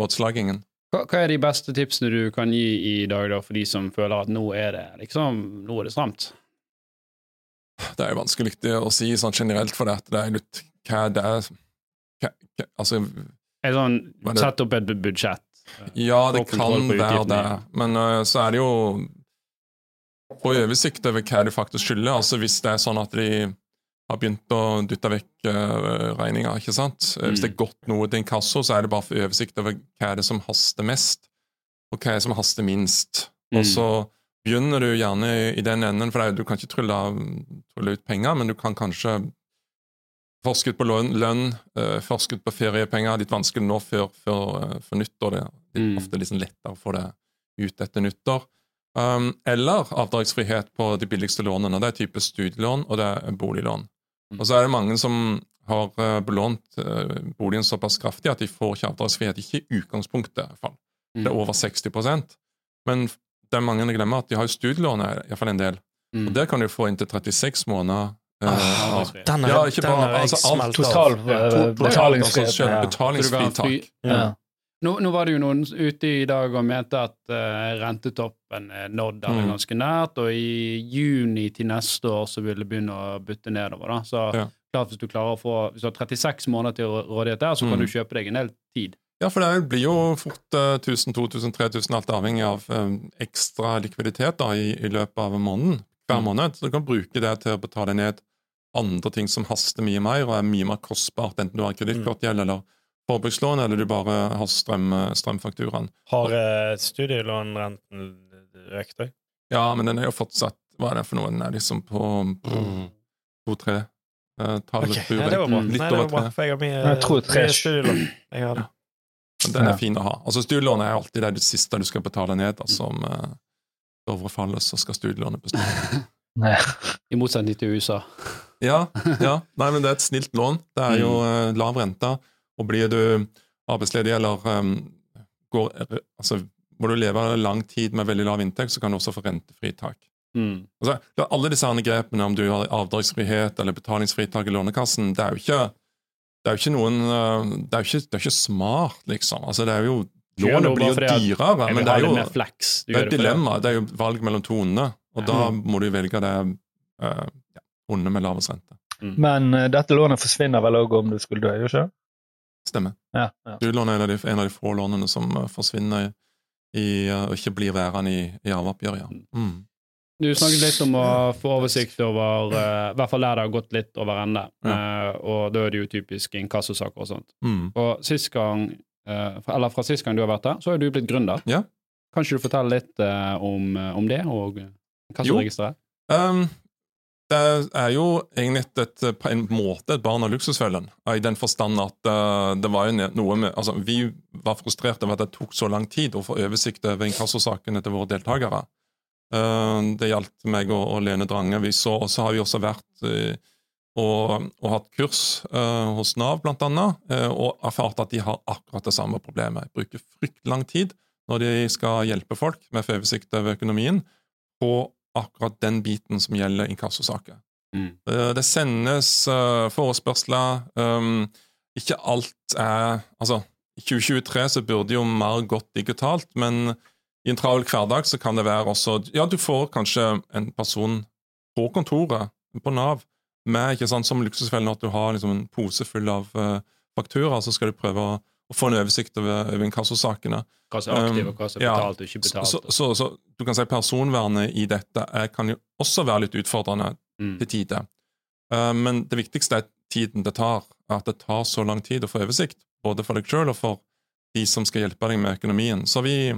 rådslagingen. Hva, hva er de beste tipsene du kan gi i dag da, for de som føler at nå er det liksom, nå er det stramt? Det er jo vanskelig å si sånn generelt, for det, det er litt hva det er hva, hva, Altså, sånn? Sett opp et bu- budsjett. ja, det kan være det, men uh, så er det jo Få oversikt over hva du faktisk skylder. Altså hvis det er sånn at de har begynt å dytte vekk uh, regninger, ikke sant. Eh, Hvis det er gått noe til inkasso, så er det bare for oversikt over hva er det som haster mest, og hva er det som haster minst. Mm. Og så begynner du gjerne i, i den enden, for er- du kan ikke trylle, trylle ut penger, men du kan kanskje forsket på lønn, lønn eh, forskudd på feriepenger, litt vanskelig nå før, før, eh, før nyttår. Det er Mm. ofte sånn lettere å få det ut etter nyttår. Um, eller avdragsfrihet på de billigste lånene. Det er type studielån og det er boliglån. Mm. Og så er det mange som har eh, belånt eh, boligen såpass kraftig at de får ikke avdragsfrihet. Ikke i utgangspunktet, i hvert fall. Det er Mm. over 60% Men det er mange som glemmer at de har studielån, iallfall en del. Mm. Og der kan du få inntil 36 måneder Uh, Ah. Den er, Ja, ikke den er altså, alt. Total Ja, eh, to- betalingsfrihet. Altså, betalingsfritak. Ja. Nå, nå var det jo noen ute i dag og mente at uh, rentetoppen er nådd eller Mm. ganske nært, og i juni til neste år så vil det begynne å butte nedover. da. Så Ja. klart hvis du klarer å få hvis du har 36 måneder til rådighet der, så kan Mm. du kjøpe deg en del tid. Ja, for det blir jo fort uh, 1000, 2000, 3000, alt avhengig av um, ekstra likviditet da, i, i løpet av måneden. Hver Mm. måned. Så du kan bruke det til å betale ned andre ting som haster mye mer og er mye mer kostbart, enten du har kredittkortgjeld eller forbrukslån, eller du bare har strøm, strømfakturaen. Har eh, studielånrenten økt òg? Ja, men den er jo fortsatt Hva er det for noe? Den er liksom på to-tre eh, tallet, Ok, tror ja, det var bra. Litt Nei, det var bra, for jeg har mye, Jeg tror tre- studielån. Jeg har det. Den Ja. er fin å ha. Altså Studielån er alltid det, det siste du skal betale ned. Altså om uh, Dovre faller, så skal studielånet bestå. Nei. I motsetning til USA. Ja, ja. Nei, men det er et snilt lån. Det er jo Mm. eh, lav rente. Og blir du arbeidsledig eller um, går, altså, må du leve lang tid med veldig lav inntekt, så kan du også få rentefritak. Mm. Altså, alle disse andre grepene, om du har avdragsfrihet eller betalingsfritak i Lånekassen, det er jo ikke det er jo ikke noen eh, Det er jo ikke, det er ikke smart, liksom. Altså, det er jo Lånet blir jo dyrere, men det er jo mer det er et dilemma. Det er jo valg mellom to onde, og da må du velge det uh, onde med lavest rente. Men uh, dette lånet forsvinner vel òg om du skulle dø, gjør ikke det? Stemmer. Ja, ja. Studielån er en av de, en av de få lånene som eh, forsvinner i, eh, og ikke blir værende i, i arveoppgjøret. Ja. Mm. Du snakket litt om å få oversikt over uh, I hvert fall der det har gått litt over ende. Eh, og da er det jo typisk inkassosaker og sånt. Mm. Og sist gang, uh, eller fra sist gang du har vært der, så har jo du blitt gründer. Ja. Kan ikke du fortelle litt om, om det og inkassoregisteret? Um, det er jo egentlig et, på en måte et barn av luksusfellen, i den forstand at eh, det var jo noe med altså Vi var frustrert over at det tok så lang tid å få oversikt over inkassosakene til våre deltakere. Eh, det gjaldt meg og, Lene Drange. Vi så, og så har vi også vært eh, og, og hatt kurs hos Nav, blant annet, og erfart at de har akkurat det samme problemet. De Bruker fryktelig lang tid når de skal hjelpe folk med å få oversikt over økonomien, på akkurat den biten som gjelder inkassosaker. Mm. Eh, Det sendes eh, forespørsler. um, ikke alt er Altså, i 2023 så burde jo mer gått digitalt, men i en travel hverdag så kan det være også Ja, du får kanskje en person på kontoret, på Nav, med ikke sant, som luksusfellen at du har liksom en pose full av uh, fakturaer, så skal du prøve å, å få en oversikt over, over inkassosakene. Hva som er aktiv, Um, og hva som er betalt og ikke betalt. Så, så, så du kan si personvernet i dette kan jo også være litt utfordrende Mm. til tider. Eh, men det viktigste er tiden det tar. At det tar så lang tid å få oversikt, både for deg sjøl og for de som skal hjelpe deg med økonomien. Så vi,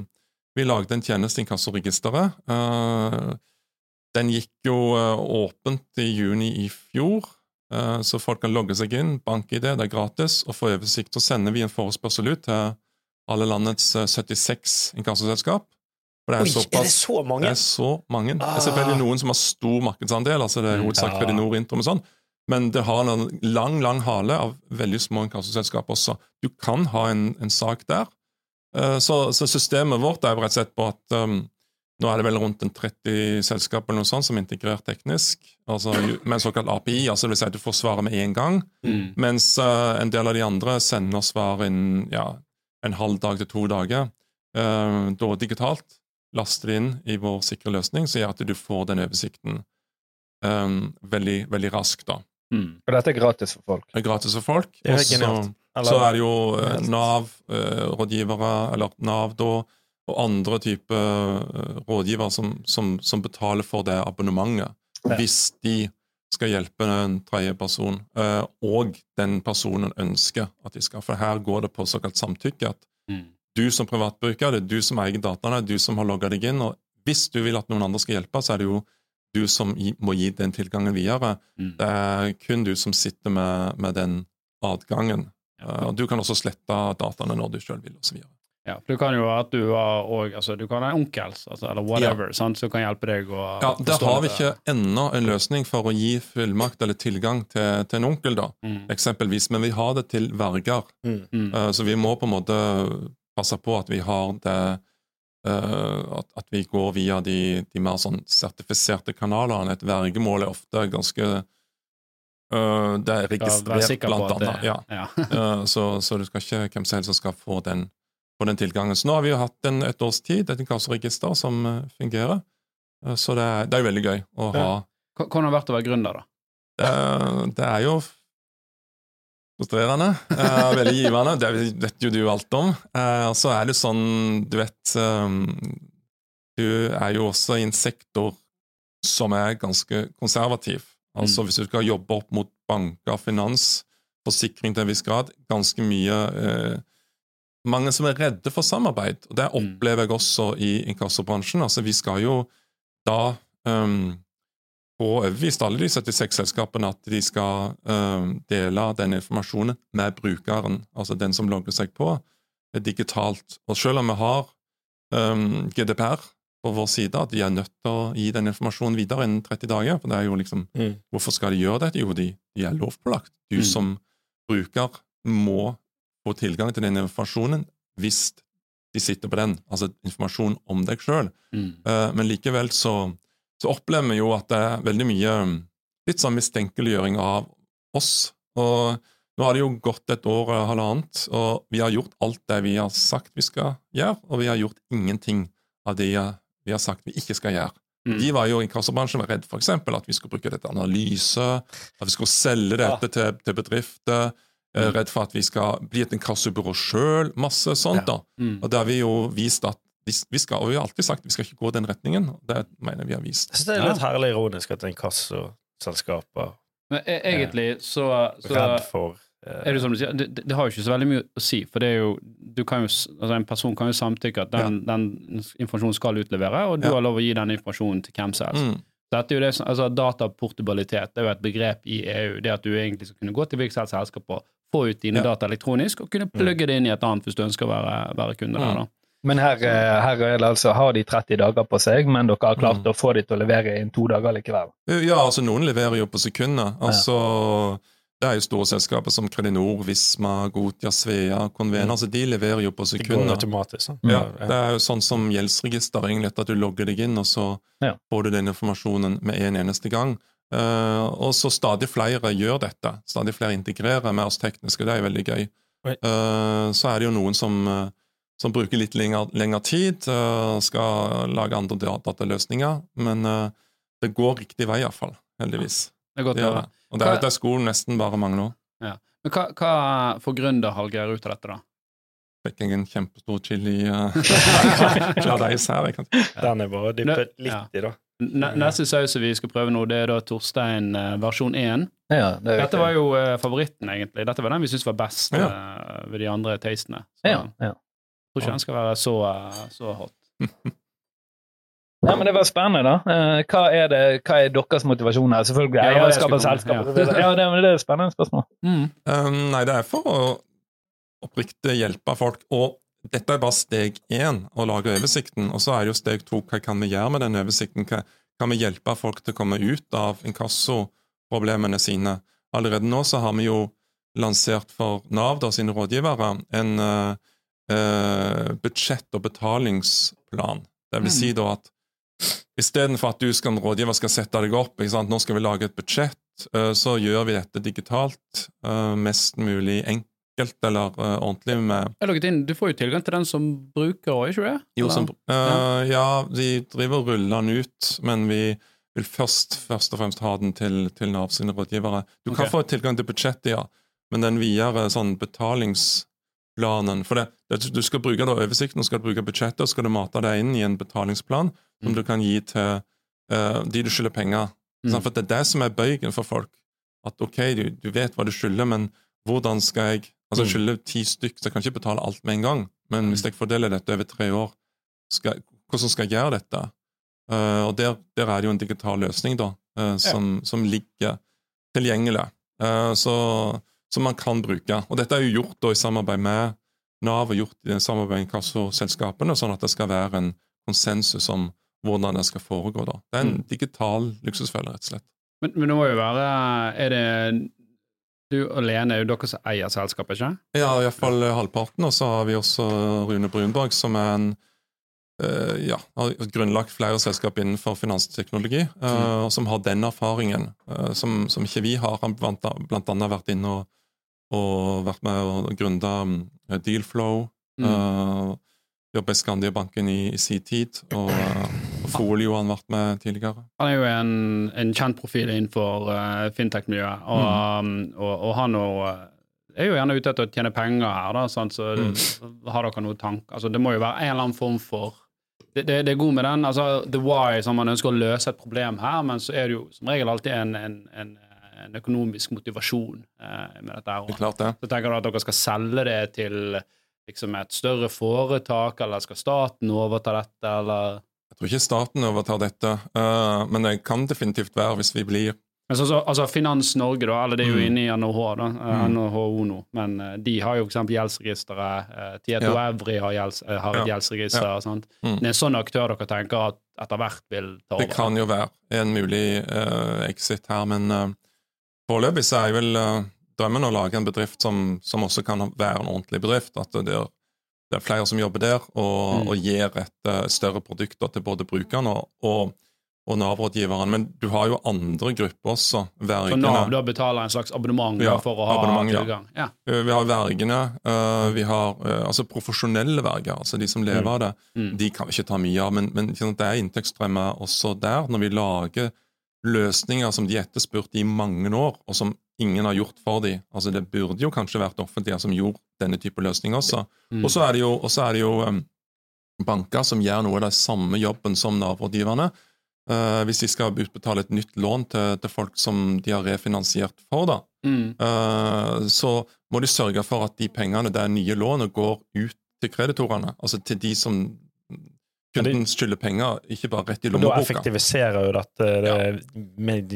vi lagde en tjeneste, Inkassoregisteret. Uh, den gikk jo eh, åpent i juni i fjor, så folk kan logge seg inn. BankID, det er gratis. Og for oversikt. Så sender vi en forespørsel ut til alle landets eh, 76 inkassoselskap. For det er Oi, er det så mange? det er så mange. Det er Ah. selvfølgelig noen som har stor markedsandel, altså det er Mm, hovedsak ja. Kredinor Intrum og sånn, men det har en lang, lang hale av veldig små inkassoselskap også. Du kan ha en, en sak der. Eh, Så, så systemet vårt er jo rett og slett på at um, nå er det vel rundt en 30 selskap eller noe sånt som er integrert teknisk, altså med en såkalt API, altså det vil si at du får svaret med en gang, Mm. mens uh, en del av de andre sender svar innen ja, en halv dag til to dager, Uh, da digitalt laster det inn i vår sikre løsning, så gjør at du får den oversikten um, veldig, veldig raskt. da. Mm. Og dette er gratis for folk. Det er gratis for folk. Det er og så- er det jo eh, Nav-rådgivere, eller Nav da, og andre typer eh, rådgivere som, som, som betaler for det abonnementet, Ja. hvis de skal hjelpe en tredje person, eh, og den personen ønsker at de skal. For her går det på såkalt samtykke. at Mm. du som privatbruker, det er du som eier dataene, du som har logga deg inn. og Hvis du vil at noen andre skal hjelpe, så er det jo du som må gi den tilgangen videre. Mm. Det er kun du som sitter med, med den adgangen. Ja. og Du kan også slette dataene når du sjøl vil, osv. Ja, du kan jo være at du har og, altså, du kan ha en onkel altså, eller whatever, sant, som kan hjelpe deg å Ja, Der har vi ikke ennå en løsning for å gi fullmakt eller tilgang til, til en onkel, da, Mm. eksempelvis. Men vi har det til verger. Mm. Eh, Så vi må på en måte passe på at vi har det uh, at, at vi går via de, de mer sånn sertifiserte kanalene. Et vergemål er ofte ganske Uh, Det er registrert, blant annet. Ja. ja. uh, så, så du skal ikke hvem som helst som skal få den, få den tilgangen. Så nå har vi jo hatt en, et års tid, et inkassoregister som eh, fungerer. Eh, så det er, det er jo veldig gøy å ha. Hvordan har det vært å være gründer, da? Det, det er jo frustrerende. Uh, veldig givende. Det vet jo du alt om. Og så er det sånn, du vet um, Du er jo også i en sektor som er ganske konservativ. Altså Hvis du skal jobbe opp mot banker, finans, forsikring til en viss grad, ganske mye eh, Mange som er redde for samarbeid. og Det Mm. opplever jeg også i inkassobransjen. Altså Vi skal jo da um, få overbevist alle de 76 selskapene at de skal um, dele den informasjonen med brukeren, altså den som logger seg på, digitalt. Og selv om vi har um, GDPR på vår side, at de er nødt til å gi den informasjonen videre innen 30 dager. for det er jo liksom, Mm. Hvorfor skal de gjøre dette? Jo, de, de er lovpålagt. Du Mm. som bruker må få tilgang til den informasjonen hvis de sitter på den, altså informasjon om deg sjøl. Mm. Men likevel så, så opplever vi jo at det er veldig mye litt sånn mistenkeliggjøring av oss. Og nå har det jo gått et år og halvannet, og vi har gjort alt det vi har sagt vi skal gjøre, og vi har gjort ingenting av det vi har sagt vi ikke skal gjøre. Mm. De var jo i inkassobransjen var redd for eksempel at vi skulle bruke dette analyse, at vi skulle selge dette til, til bedrifter, eh, Mm. redd for at vi skal bli et inkassobyrå sjøl, masse sånt. da. Mm. Og det har vi jo vist at vi, skal, og vi har alltid sagt vi skal ikke gå den retningen. Det mener vi har vist. Jeg synes det er litt herlig ironisk at inkassoselskaper Men e- egentlig så, er så redd for eh, er det som du sier, det, det har jo ikke så veldig mye å si, for det er jo, du kan jo, altså en person kan jo samtykke at den, den informasjonen skal utlevere, og du Ja. har lov å gi den informasjonen til hvem som helst. Mm. Dette er jo det som, altså Dataportabilitet det er jo et begrep i EU. Det at du egentlig skal kunne gå til hvilket selskap og få ut dine Ja. data elektronisk, og kunne plugge det inn i et annet hvis du ønsker å være, være kunde der. Mm. da. Men her, eh, her er det altså, har de 30 dager på seg, men dere har klart Mm. å få de til å levere innen to dager likevel. Ja, altså noen leverer jo på sekunder. Altså, Det er jo store selskaper som Kredinor, Visma, Gotia, Svea, Convena. Mm. altså De leverer jo på sekunder. Det går automatisk. sant? Ja, Det er jo sånn som gjeldsregister, egentlig, at du logger deg inn, og så Ja. får du den informasjonen med en eneste gang. Eh, og så stadig flere gjør dette. Stadig flere integrerer med oss tekniske, det er veldig gøy. Eh, så er det jo noen som, eh, som bruker litt lengre, tid, uh, skal lage andre dataløsninger, men det går riktig vei iallfall, heldigvis. Det er godt Det å høre. det. Og det er det er skolen nesten bare mangler. Men hva, hva får gründer Hallgeir ut av dette, da? Fikk jeg en kjempestor chili uh, her. Jeg kan Den er bare dyppet litt ja. i, da. N- Neste saus vi skal prøve nå, det er da Torstein eh, versjon 1. Ja, det er Dette var jo eh, favoritten, egentlig. Dette var den vi syntes var best Ja. eh, ved de andre tastene. Så ja, jeg tror ikke den skal være så, eh, så hot. ja, men Det var spennende, da. Eh, Hva er, det, hva er deres motivasjon her? Selvfølgelig Ja, jeg eierskap og selskap. Ja, det, det er et spennende spørsmål. Mm. Um, nei, det er for å oppriktig hjelpe folk. Og dette er bare steg én, å lage oversikten. Og så er det jo steg to, hva kan vi gjøre med den oversikten? Hva kan vi hjelpe folk til å komme ut av inkassoproblemene sine? Allerede nå så har vi jo lansert for Nav da, sine rådgivere en uh, uh, budsjett- og betalingsplan. Det vil si da at Istedenfor at du som rådgiver skal sette deg opp, nå skal vi lage et budsjett, uh, så gjør vi dette digitalt. Mest mulig enkelt eller uh, ordentlig med Jeg logget inn, Du får jo tilgang til den som bruker òg, ikke det? jo, som, eh, Ja, de driver og ruller den ut, men vi vil først, først og fremst ha den til, til Nav sine rådgivere. Du kan få tilgang til budsjettet, ja, men den videre sånn betalingsplanen For det, det, du skal bruke da oversikten, du skal bruke budsjettet, og skal du mate det inn i en betalingsplan som Mm. du kan gi til uh, de du skylder penger. Mm. For det er det som er bøygen for folk. At ok, du, du vet hva du skylder, men hvordan skal jeg Altså, Mm. skylder ti stykk, så jeg kan ikke betale alt med en gang. Men hvis jeg fordeler dette over tre år, skal, hvordan skal jeg gjøre dette? Uh, og der, der er det jo en digital løsning, da, uh, som, som ligger tilgjengelig, uh, så, som man kan bruke. Og dette er jo gjort da i samarbeid med Nav og gjort i samarbeid med inkassoselskapene, sånn at det skal være en konsensus om hvordan det skal foregå. da. Det er en digital luksusfelle, rett og slett. Men, men det må jo være Er det du og Lene er jo dere som eier selskapet, ikke? Ja, iallfall halvparten. Og så har vi også Rune Brunborg, som er en uh, ja, har grunnlagt flere selskap innenfor finansteknologi, eh, og som har den erfaringen uh, som, som ikke vi har. Han blant, blant annet vært inne og, og vært med og grunda um, Dealflow. Mm. Uh, Jobba i Skandiabanken i, i sin tid, og, uh, og Folio han vært med tidligere. Han er jo en, en kjent profil innenfor uh, fintech-miljøet, og, um, og, og han og, uh, er jo gjerne ute etter å tjene penger her, da, sant? så har dere noen tanker Altså, det må jo være en eller annen form for det, det, det er god med den. altså The Why, som man ønsker å løse et problem her, men så er det jo som regel alltid en, en, en, en økonomisk motivasjon eh, med dette. her Det klart ja. Så tenker du at dere skal selge det til liksom et større foretak, eller skal staten overta dette, eller Jeg tror ikke staten overtar dette, uh, men det kan definitivt være hvis vi blir Men så, så, altså Finans Norge, da, eller det er jo Mm. inne i NHH, da, eh, Mm. NHO nå, men eh, de har jo eksempel gjeldsregisteret. Tieto Ja. Evry har, gjelds, har et Ja. gjeldsregister. Sant? Mm. Det er en sånn aktør dere tenker at etter hvert vil ta over? Det kan jo være en mulig uh, exit her, men uh, foreløpig så er jeg vel uh, drømmen å lage en bedrift som, som også kan være en ordentlig bedrift. At det er, det er flere som jobber der, og, Mm. og gir et eh, større produkt til både brukerne og, og, og Nav-rådgiveren. Men du har jo andre grupper også. Så For Nav da betaler en slags abonnement Ja, for å ha tilgang? ja. Ja. Eh, Vi har vergene, Uh, vi har uh, altså profesjonelle verger, altså de som lever av det. Mm. De kan vi ikke ta mye av, men, men det er inntektsstrømmer også der, når vi lager løsninger som de etterspurt i mange år, og som ingen har gjort for dem. Altså, det burde jo kanskje vært offentlige som gjorde denne type løsning også. Mm. Og så er det jo, er det jo um, banker som gjør noe av den samme jobben som Nav-rådgiverne. Uh, hvis de skal utbetale et nytt lån til, til folk som de har refinansiert for, da, Mm. uh, så må de sørge for at de pengene, det nye lånet, går ut til kreditorene. Altså til de som kunden skylder penger, ikke bare rett i Og da effektiviserer jo dette det, med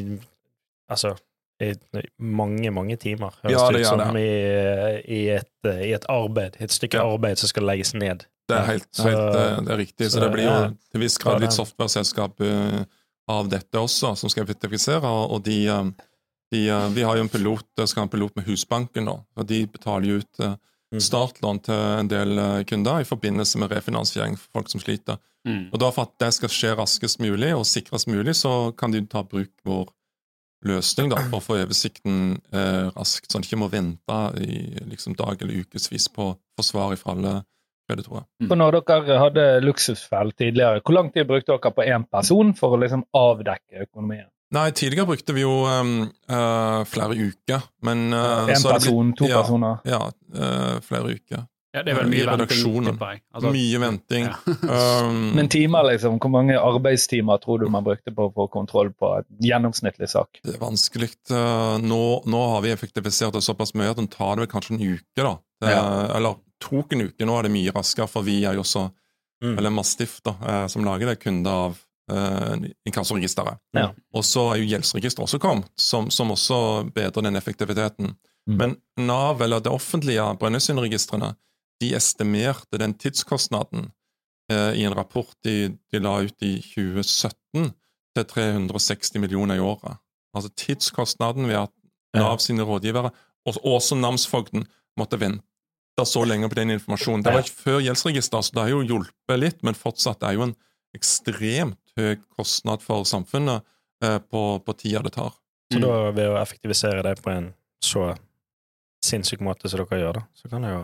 Altså i mange, mange timer. høres Ja, det ut som det. I, i, et, I et arbeid, et stykke Ja. arbeid som skal legges ned. Det er helt, helt eh, det er riktig. Så, så, det blir jo til viss grad litt software-selskap eh, av dette også, som skal effektivisere. Og de, eh, de Vi har jo en pilot, skal ha en pilot med Husbanken, nå, Og de betaler jo ut Mm. startlån til en del kunder i forbindelse med refinansiering for folk som sliter. Mm. Og da For at det skal skje raskest mulig og sikrest mulig, så kan de ta bruk vår løsning da, for å få oversikten eh, raskt, så de ikke må vente i liksom, dag eller ukevis på forsvar svar fra alle kreditorer. Mm. når dere hadde luksusfell tidligere, hvor lang tid brukte dere på én person for å liksom avdekke økonomien? Nei, tidligere brukte vi jo um, eh, flere uker, men uh, Én person, to ja, personer? Ja, eh, flere uker. Ja, det er vel mye venting. Altså, Mye venting. ja. Um, Men timer, liksom, hvor mange arbeidstimer tror du man brukte på å få kontroll på et gjennomsnittlig sak? Det er vanskelig. Eh, Nå, nå har vi effektivisert det såpass mye at den tar det vel kanskje en uke, da. Det, Eller tok en uke. Nå er det mye raskere, for vi er jo også Mm. Eller Mastiff, da, eh, som lager det, kunde av uh, inkassoregisteret. Ja. Og så er jo gjeldsregisteret også kommet, som, som også bedrer den effektiviteten. Mm. Men Nav, eller det offentlige Brønnøysundregistrene, de estimerte den tidskostnaden eh, i en rapport de, de la ut i 2017 til 360 millioner i året. Altså tidskostnaden ved at Nav sine rådgivere, og også namsfogden, måtte vente så lenge på den informasjonen. Det var ikke før gjeldsregister, så det har jo hjulpet litt, men fortsatt er jo en ekstremt høy kostnad for samfunnet eh, på, på tida det tar. Så Mm. da ved å effektivisere det på en så sinnssyk måte som dere gjør, da, så kan det jo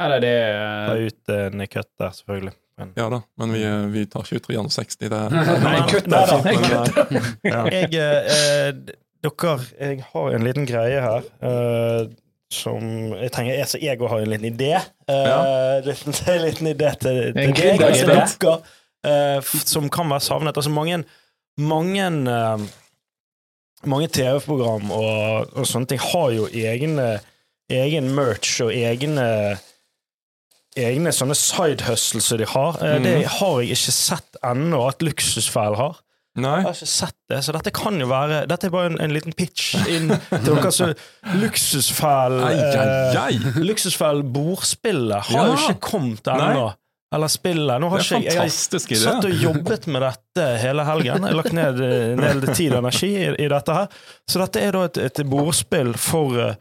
Eller det ta er ut en kutt der, selvfølgelig. Men, Ja da, men vi, vi tar ikke ut 360. Det, Nei, men- kutt er der, da. eh, ja. Jeg, eh, dere, jeg har en liten greie her eh, som jeg tenker jeg, så jeg også har en liten idé. Eh, en liten idé til, til deg til dere, eh, som kan være savnet. Altså mange mange, eh, mange TV-program og, og sånne ting har jo egne, egen merch og egne egne sånne side hustles som de har. Mm. Det Mhm. har jeg ikke sett ennå at Luksusfell har. Nei, Jeg har ikke sett det, så dette kan jo være Dette er bare en, en liten pitch inn til dere som Luksusfell eh, Luksusfell bordspillet har jo ikke kommet ennå. Eller spillet. Nå har ikke jeg, jeg satt og jobbet med dette hele helgen. Jeg har lagt ned ned tid og energi i, i dette her. Så dette er da et, et bordspill for eh,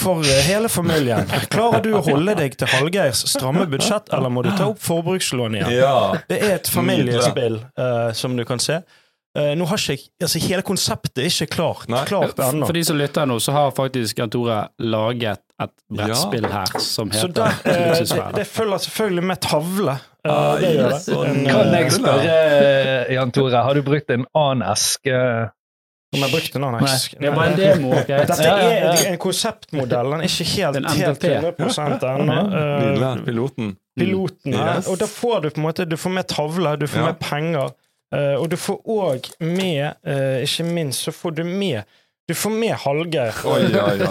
for eh, hele familien. Klarer du å holde deg til Hallgeirs stramme budsjett, eller må du ta opp forbrukslån igjen? Ja. Det er et familiespill, uh, som du kan se. Uh, nå har ikke jeg, altså Hele konseptet er ikke klart, Nei. klart ennå. For de som lytter nå, så har faktisk Jan Tore laget et brettspill her som Så heter der, uh, det, det følger selvfølgelig med tavle. Uh, Ah, det gjør yes, En, Kan eh, jeg spørre, Jan Tore, har du brukt en annen eske Om jeg brukte noen Nei. Det var en demo. ok? Dette Ja, ja, er en konseptmodell. Den er ikke helt, En helt 100 ennå. Uh, piloten. piloten. Yes. Og da får du på en måte Du får med tavle, du får Ja. med penger, uh, og du får òg med uh, Ikke minst så får du med Du får med Hallgeir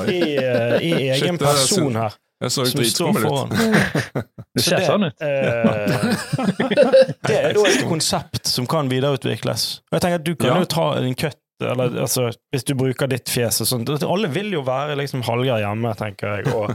i, eh, i egen Shit, er person her, Jeg så jo som står dritskummel ut. Det ser sånn ut. eh, det er da et konsept som kan videreutvikles. Og jeg tenker at Du kan Ja. jo ta en kutt, eller altså, hvis du bruker ditt fjes og sånt. Alle vil jo være liksom Hallgeir hjemme, tenker jeg. Og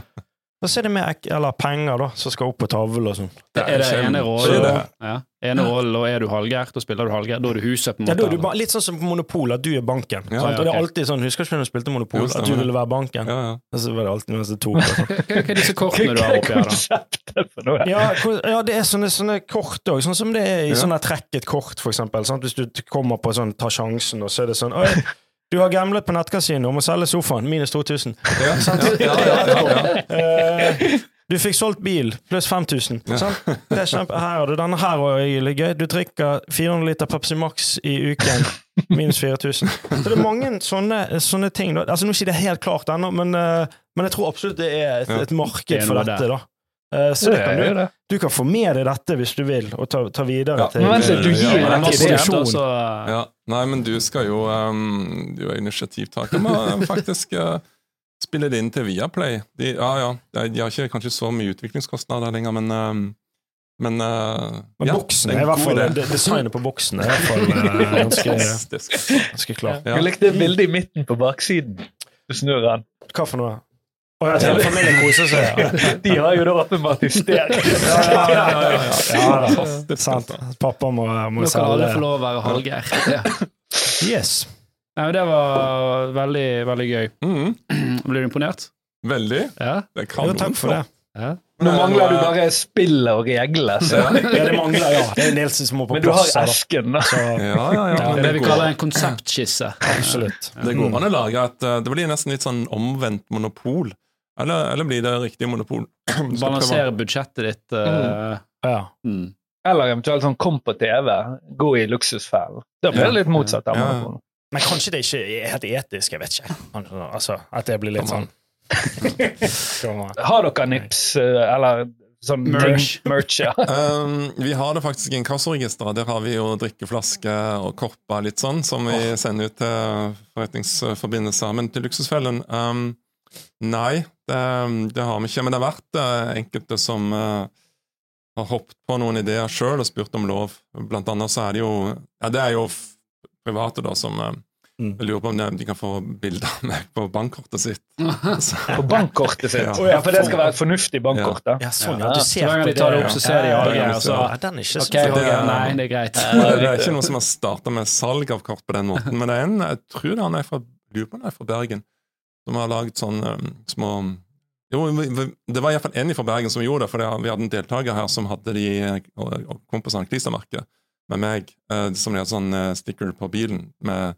og så er det med eller penger da, som skal opp på tavla og sånn. Er det ene rollen, ja. ene rollen, og er du Hallgeir, da spiller du Hallgeir. Da er du huset, på en Ja, måte. da er du ba- litt sånn som på Monopol, at du er banken. Ja, sant? ja, Og det er alltid sånn, Husker ikke du spilte Monopol, at du ville være banken? Ja, ja. Og så var det alltid noen som tok det. Hva er disse kortene du har oppi her, da? Ja, ja, det er sånne, sånne kort òg, sånn som det er i Ja. sånn trekk et kort, for eksempel. Sant? Hvis du kommer på sånn ta sjansen, og så er det sånn Oi, du har gamblet på nettkasino om å selge sofaen, minus 2000. Ja, ja, ja, ja, ja. Eh, du fikk solgt bil, pluss 5000. Ja. Sant? Det er kjempe, her har du denne her er litt gøy. Du drikker 400 liter Pepsi Max i uken, minus 4000. Så det er mange sånne, sånne ting. Da. Altså, nå er ikke det helt klart ennå, men, eh, men jeg tror absolutt det er et, et marked for dette. da. Eh, så det kan Det du, det. du kan få med deg dette hvis du vil, og ta, ta videre Ja, til Men vent litt, du Ja, gir men en ideen. Altså, Ja. Nei, men du skal jo um, Du er initiativtaker. Må faktisk uh, spille det inn til Viaplay. De, ja, ja, de, har ikke kanskje så mye utviklingskostnader lenger, men um, men, uh, Men ja, boksen er i hvert fall Designet på boksen er i hvert fall eh, ganske, ganske klart. Ja. Jeg likte bildet i midten på baksiden. Du snur den. Hva for noe? Å ja, koser seg. Ja. De har jo da åpenbart hysterisk. Ja, ja, ja, ja, ja. ja da. Fantastisk, Sant. altså. Pappa må, må Nå kan alle få lov å være Hallgeir. Ja. Yes. Nei, men det var veldig, veldig gøy. Mm. Blir du imponert? Veldig. Ja. Det er Jo, takk for det. ja. Nå mangler du bare spillet og reglene. Ja, det mangler, ja. Det er en del som må på plass. Men du har esken, da. Så, Ja, ja, ja. Det er det vi kaller en konseptskisse. absolutt. Det går an å lage et uh, Det blir nesten litt sånn omvendt monopol. Eller, eller blir det riktig monopol? Balansere budsjettet ditt. eh, Ja. mm. Eller eventuelt sånn kom på TV, gå i luksusfellen. Da blir det litt motsatt av Ja. monopol. Men kanskje det ikke er helt etisk, jeg vet ikke. Altså, At det blir litt sånn Har dere nips, eh, eller sånn Merch. merch ja. Um, vi har det faktisk i inkassoregisteret. Der har vi jo drikkeflasker og kopper litt sånn, som vi sender ut til forretningsforbindelser. Men til Luksusfellen um, Nei, det, det har vi ikke. Men det har vært uh, enkelte som uh, har hoppet på noen ideer sjøl og spurt om lov. Blant annet så er det jo Ja, det er jo f- private, da, som uh, Mm. jeg lurer på om de- kan få bilde av meg på bankkortet sitt. På bankkortet sitt. Ja. Ja, for det skal være et fornuftig bankkort. da. Ja, sånn, ja. Ja. Du ser på de tar det opp, så ser de Ja, ja, og så Ja, den er ikke så Ok, Det er- Nei, det er greit. det er ikke noe som har starta med salg av kort på den måten, men det er en, jeg tror han er fra, lurer på om han er fra Bergen, som har laget sånne um, små jo, Det var iallfall en fra Bergen som gjorde det, for vi hadde en deltaker her som hadde de eh, kompisene klistremerket med meg, eh, som de hadde sånn eh, sticker på bilen med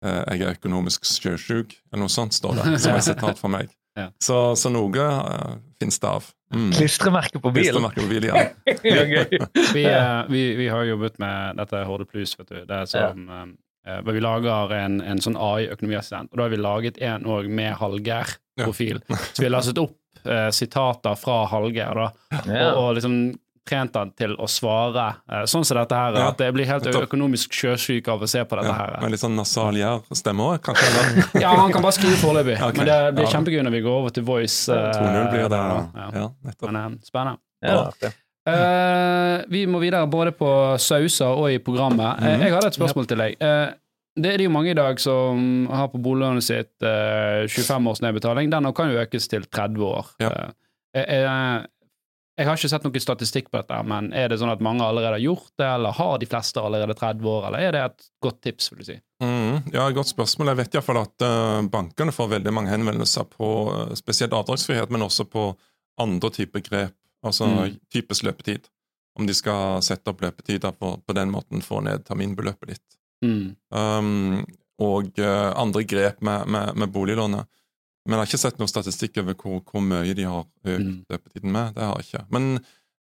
'Jeg er økonomisk sjøsjuk', eller noe sånt står det, som er sitat fra meg. Ja. Så, så noe uh, finnes det av. Mm. Klistremerke på bil! Klistremerke på bil ja. Ja. Vi, vi, vi har jobbet med dette Horde Plus, vet du. Det er sånn eh, hvor vi lager en, en sånn AI-økonomiassistent. Og da har vi laget en òg med Hallgeir-profil. Så vi har lastet opp eh, sitater fra Hallgeir, da, Ja. og, og liksom trent han til å svare eh, sånn som dette her. Ja, At jeg blir helt økonomisk sjøsyk av å se på dette ja. her. Med litt sånn nasal stemme òg, kanskje? Eller? Ja, han kan bare skrive foreløpig, Okay. men det blir Ja. kjempegøy når vi går over til voice. eh, 2-0 blir det. der, Ja. Ja. Men eh, spennende. Ja, Eh, vi må videre både på sauser og i programmet. Mm Mhm. jeg hadde et spørsmål til deg. Uh, det er det jo mange i dag som har på boliglånet sitt uh, 25 års nedbetaling. Den kan jo økes til 30 år. Ja. Eh, jeg har ikke sett noen statistikk på dette, men er det sånn at mange allerede har gjort det, eller har de fleste allerede 30 år, eller er det et godt tips, vil du si? Mm, ja, Godt spørsmål. Jeg vet iallfall at uh, bankene får veldig mange henvendelser på uh, spesielt avdragsfrihet, men også på andre typer grep, altså Mm. typisk løpetid. Om de skal sette opp løpetider på, på den måten få ned terminbeløpet ditt. Mm. Um, og uh, andre grep med, med, med boliglånet. Men jeg har ikke sett noen statistikk over hvor, hvor mye de har økt Mm. løpetiden med. Det har jeg ikke. Men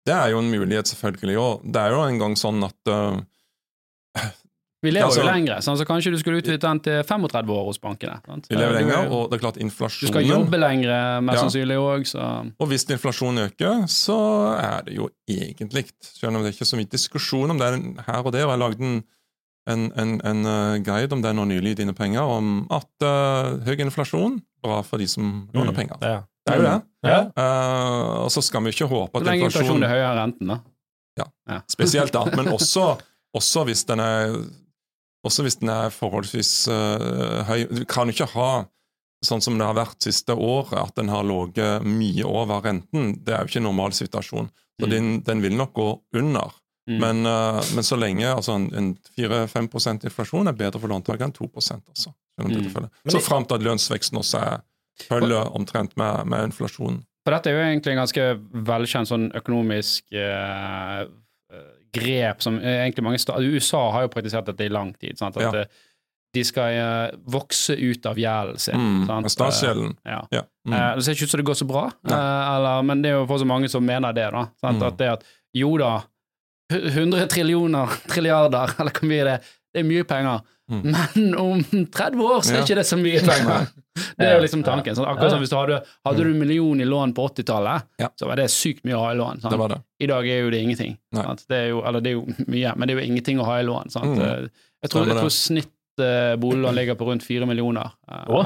det er jo en mulighet, selvfølgelig. Og det er jo en gang sånn at uh, Vi lever Altså- jo lenger, sånn, så kanskje du skulle utvidet den til 35 år hos bankene. Sant? Vi lever er lenger, og det er klart inflasjonen... Du skal jobbe lenger, mest Ja. sannsynlig òg, Og hvis inflasjonen øker, så er det jo egentlig Selv om det er ikke så mye diskusjon om det her og der. og Jeg lagde en, en, en, en eh, guide om det nå nylig i Dine penger, om at uh, høy inflasjon bra for de som låner penger. Mm. Ja. Det er jo det. Ja. Uh, og så skal vi ikke håpe så at lenge inflasjonen inflasjon er høyere enn renten, da. Spesielt da, men også, også hvis den er også hvis den er forholdsvis uh, høy. Du kan jo ikke ha sånn som det har vært siste året, at den har ligget mye over renten. Det er jo ikke en normal situasjon. Så Mm. den, den vil nok gå under. Mm. Men, uh, men så lenge altså en, en 4-5 inflasjon er bedre for låntakeren enn 2 altså. Mm. Så fram til at lønnsveksten også er følger omtrent med, med inflasjonen. For dette er jo egentlig en ganske velkjent sånn økonomisk eh, grep som eh, egentlig mange USA har jo praktisert dette i lang tid. Sant? At Ja. eh, de skal eh, vokse ut av gjelden sin. Mm, statsgjelden. Ja. Ja. Mm. Det ser ikke ut som det går så bra, eller, men det er jo fortsatt mange som mener det. da, sant? Mm. At det at jo da, 100 trillioner, trilliarder, eller hvor mye det er, det er mye penger. Mm. Men om 30 år så er Ja. ikke det så mye penger. Det er jo liksom tanken. Sånn, akkurat som hvis du hadde, hadde du en million i lån på 80-tallet, Ja. så var det sykt mye å ha i lån. Det var det. I dag er jo det ingenting. Det er jo, eller det er jo mye, men det er jo ingenting å ha i lån. Mm. Eh, Jeg, tror, jeg tror snitt eh, boliglån ligger på rundt 4 millioner. eh, ja.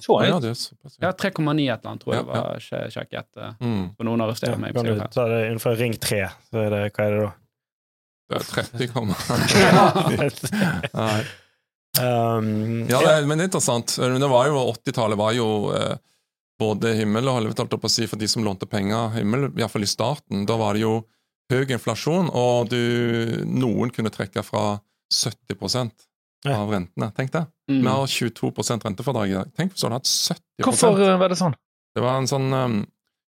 Så Ja, høyt. det er såpass. Ja, 3,9 et eller annet, tror jeg Ja, var sje- sjekket Mm. For noen har Ja, meg. kan du ta det innenfor ring 3, så er det, hva er det da? Det er 30 Nei. Um, Ja, det, men det er interessant. Det var jo, 80-tallet var jo eh, både himmel og helvete, holdt jeg på å si, for de som lånte penger. Himmel, iallfall i starten. Da var det jo høy inflasjon, og du, noen kunne trekke fra 70 Ja. av rentene. Tenk det. Mm. Vi har 22 rentefradrag i dag. Tenk hvis du hadde hatt 70 Hvorfor eh, var det sånn? Det var en sånn um,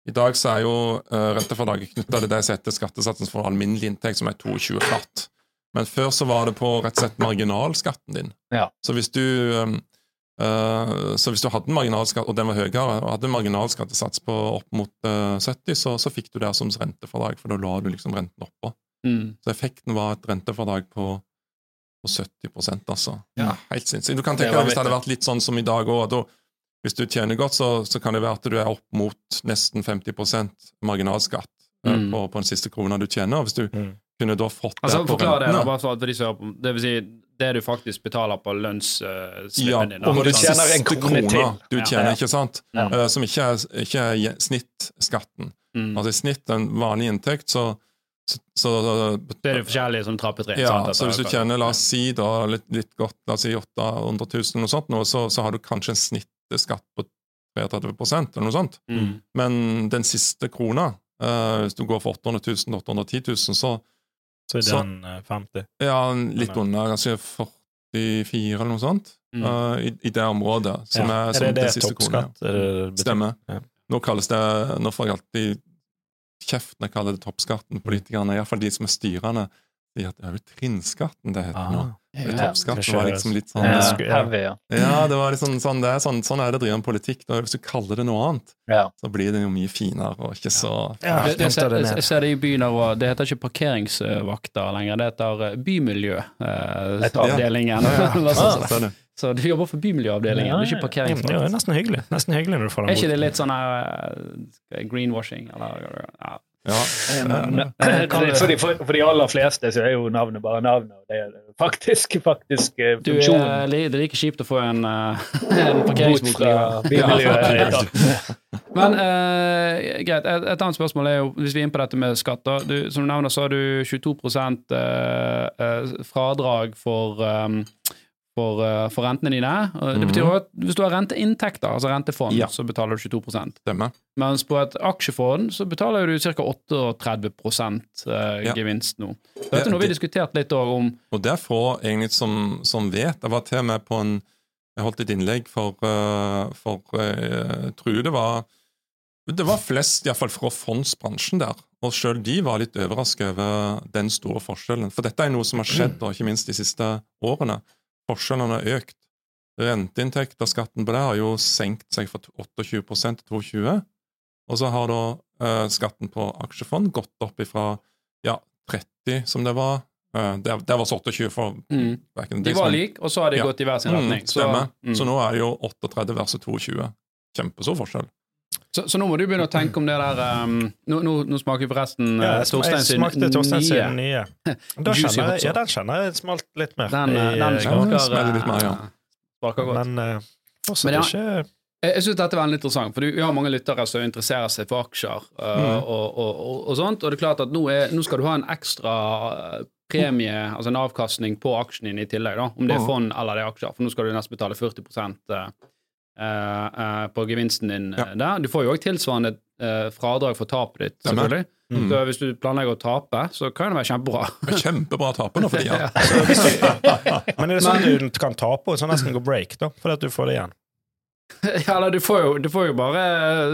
I dag så er jo uh, rentefordraget knytta til det som heter skattesatsen for alminnelig inntekt, som er 22 flatt. Men før så var det på rett og slett marginalskatten din. Ja. Så hvis du uh, så hvis du hadde en marginalskatt, og den var høyere, og hadde en marginalskattesats på opp mot uh, 70, så, så fikk du det som rentefordrag, for da la du liksom renten oppå. Mm. Så effekten var et rentefordrag på, på 70% altså. Ja. Helt sinnssykt. Du kan tenke deg hvis det hadde vært litt sånn som i dag òg. Hvis du tjener godt, så, så kan det være at du er opp mot nesten 50 marginalskatt mm. uh, på, på den siste krona du tjener. Hvis du Mm. Kunne da fått Altså, det på rentene. det, bare for at de ser på. Det vil si det du faktisk betaler på lønnsslippen ja, din. og når du tjener en krone du tjener, ikke sant? Ja. Uh, som ikke er, ikke er snittskatten. Mm. Altså i snitt, en vanlig inntekt, så, så, så Det er det forskjellige som trappetrinn. Ja, sant, så hvis du tjener, la oss si da, litt, litt godt, la oss si 800 000 noe sånt, nå, så, så har du kanskje en snittskatt på 33% eller noe sånt. Mm. Men den siste krona, uh, hvis du går for 800 000 til 810 000, så Så er Så- den eh, 50. ja, litt under, kanskje 44 eller noe sånt, Mm. Uh, i, i det området, som Ja. er, er det det siste toppskatt? Er? Stemmer. Ja. Nå kalles det, nå får jeg alltid kjeft når jeg kaller det toppskatten. Politikerne, iallfall de som er styrende, at det er jo trinnskatten det heter nå. Ah. Ja. Toppskatten var liksom litt sånn Ja, eh, sku- ja. ja. Ja, det var liksom sånn, det er sånn, sånn er det å drive med politikk. Da, hvis du kaller det noe annet, Ja. så blir det jo mye finere og ikke så Ja. Det, det, jeg, jeg ser det i byen her også. Det heter ikke parkeringsvakter lenger, det heter bymiljøavdelingen. Ja, så er det. Så du jobber for bymiljøavdelingen, Ja, ja, ikke parkeringsvakt. Ja, det er nesten hyggelig. Nesten hyggelig når du får Er ikke det litt sånn eh, greenwashing, eller ja. Ja. Men, eh, for, de, for, for de aller fleste så er jo navnet bare navnet. Det er faktisk, faktisk eh, Du det er like kjipt å få en, eh, en Bot parkeringsbot. fra bymiljøet. Men eh, greit, et, et annet spørsmål er jo, hvis vi er inne på dette med skatt du, Som du nevner, så har du 22 eh, eh, fradrag for, um, for, eh, for rentene dine. Og Det betyr også at hvis du har renteinntekter, altså rentefond, Ja. så betaler du 22 Stemmer. Mens på et aksjefond så betaler du ca. 38 eh, gevinst nå. Så Dette er noe vi har diskutert litt over om Og det er få egentlig som, som vet. Jeg var til og med på en Jeg holdt et innlegg for, eh, for jeg tror det var det var flest, iallfall fra fondsbransjen der, og sjøl de var litt overrasket over den store forskjellen. For dette er noe som har skjedd, da, ikke minst de siste årene. Forskjellene har økt. Renteinntekter, skatten på det, har jo senkt seg fra 28 til 22 og så har da eh, skatten på aksjefond gått opp ifra ja, 30, som det var Eh, det, det var 28 for Mm. back in the De var like, og så har de Ja. gått i hver sin Mm, retning. Så, stemmer. mm. Så nå er det jo 38 versus 22. Kjempestor forskjell. Så, så nå må du begynne å tenke om det der um, nå, nå, nå smaker vi forresten Ja, uh, jeg Torstein sin smakte Torstein sin nye. nye. Da Juicy kjenner jeg, ja, den kjenner jeg smalt litt mer. Den, uh, i, den eh, smaker, Ja, smaker litt mer, ja. smaker godt. Men uh, fortsatt Men ja. ikke Jeg, synes dette er veldig interessant, for vi har mange lyttere som interesserer seg for aksjer uh, Mm. og, og, og, og sånt, og det er klart at nå, er, nå skal du ha en ekstra premie, premie, altså en avkastning på aksjen din i tillegg, da, om det er Mhm. fond eller det er aksjer, for nå skal du nesten betale 40 uh, uh, uh, på gevinsten din Ja. der. Du får jo òg tilsvarende fradrag for tapet ditt, selvfølgelig. Mm. Så hvis du planlegger å tape, så kan det være kjempebra. Det Kjempebra taper nå for tida. Men er det sånn at du kan tape og så nesten gå break, da? Fordi at du får det igjen? Ja, eller du får, jo, du får jo bare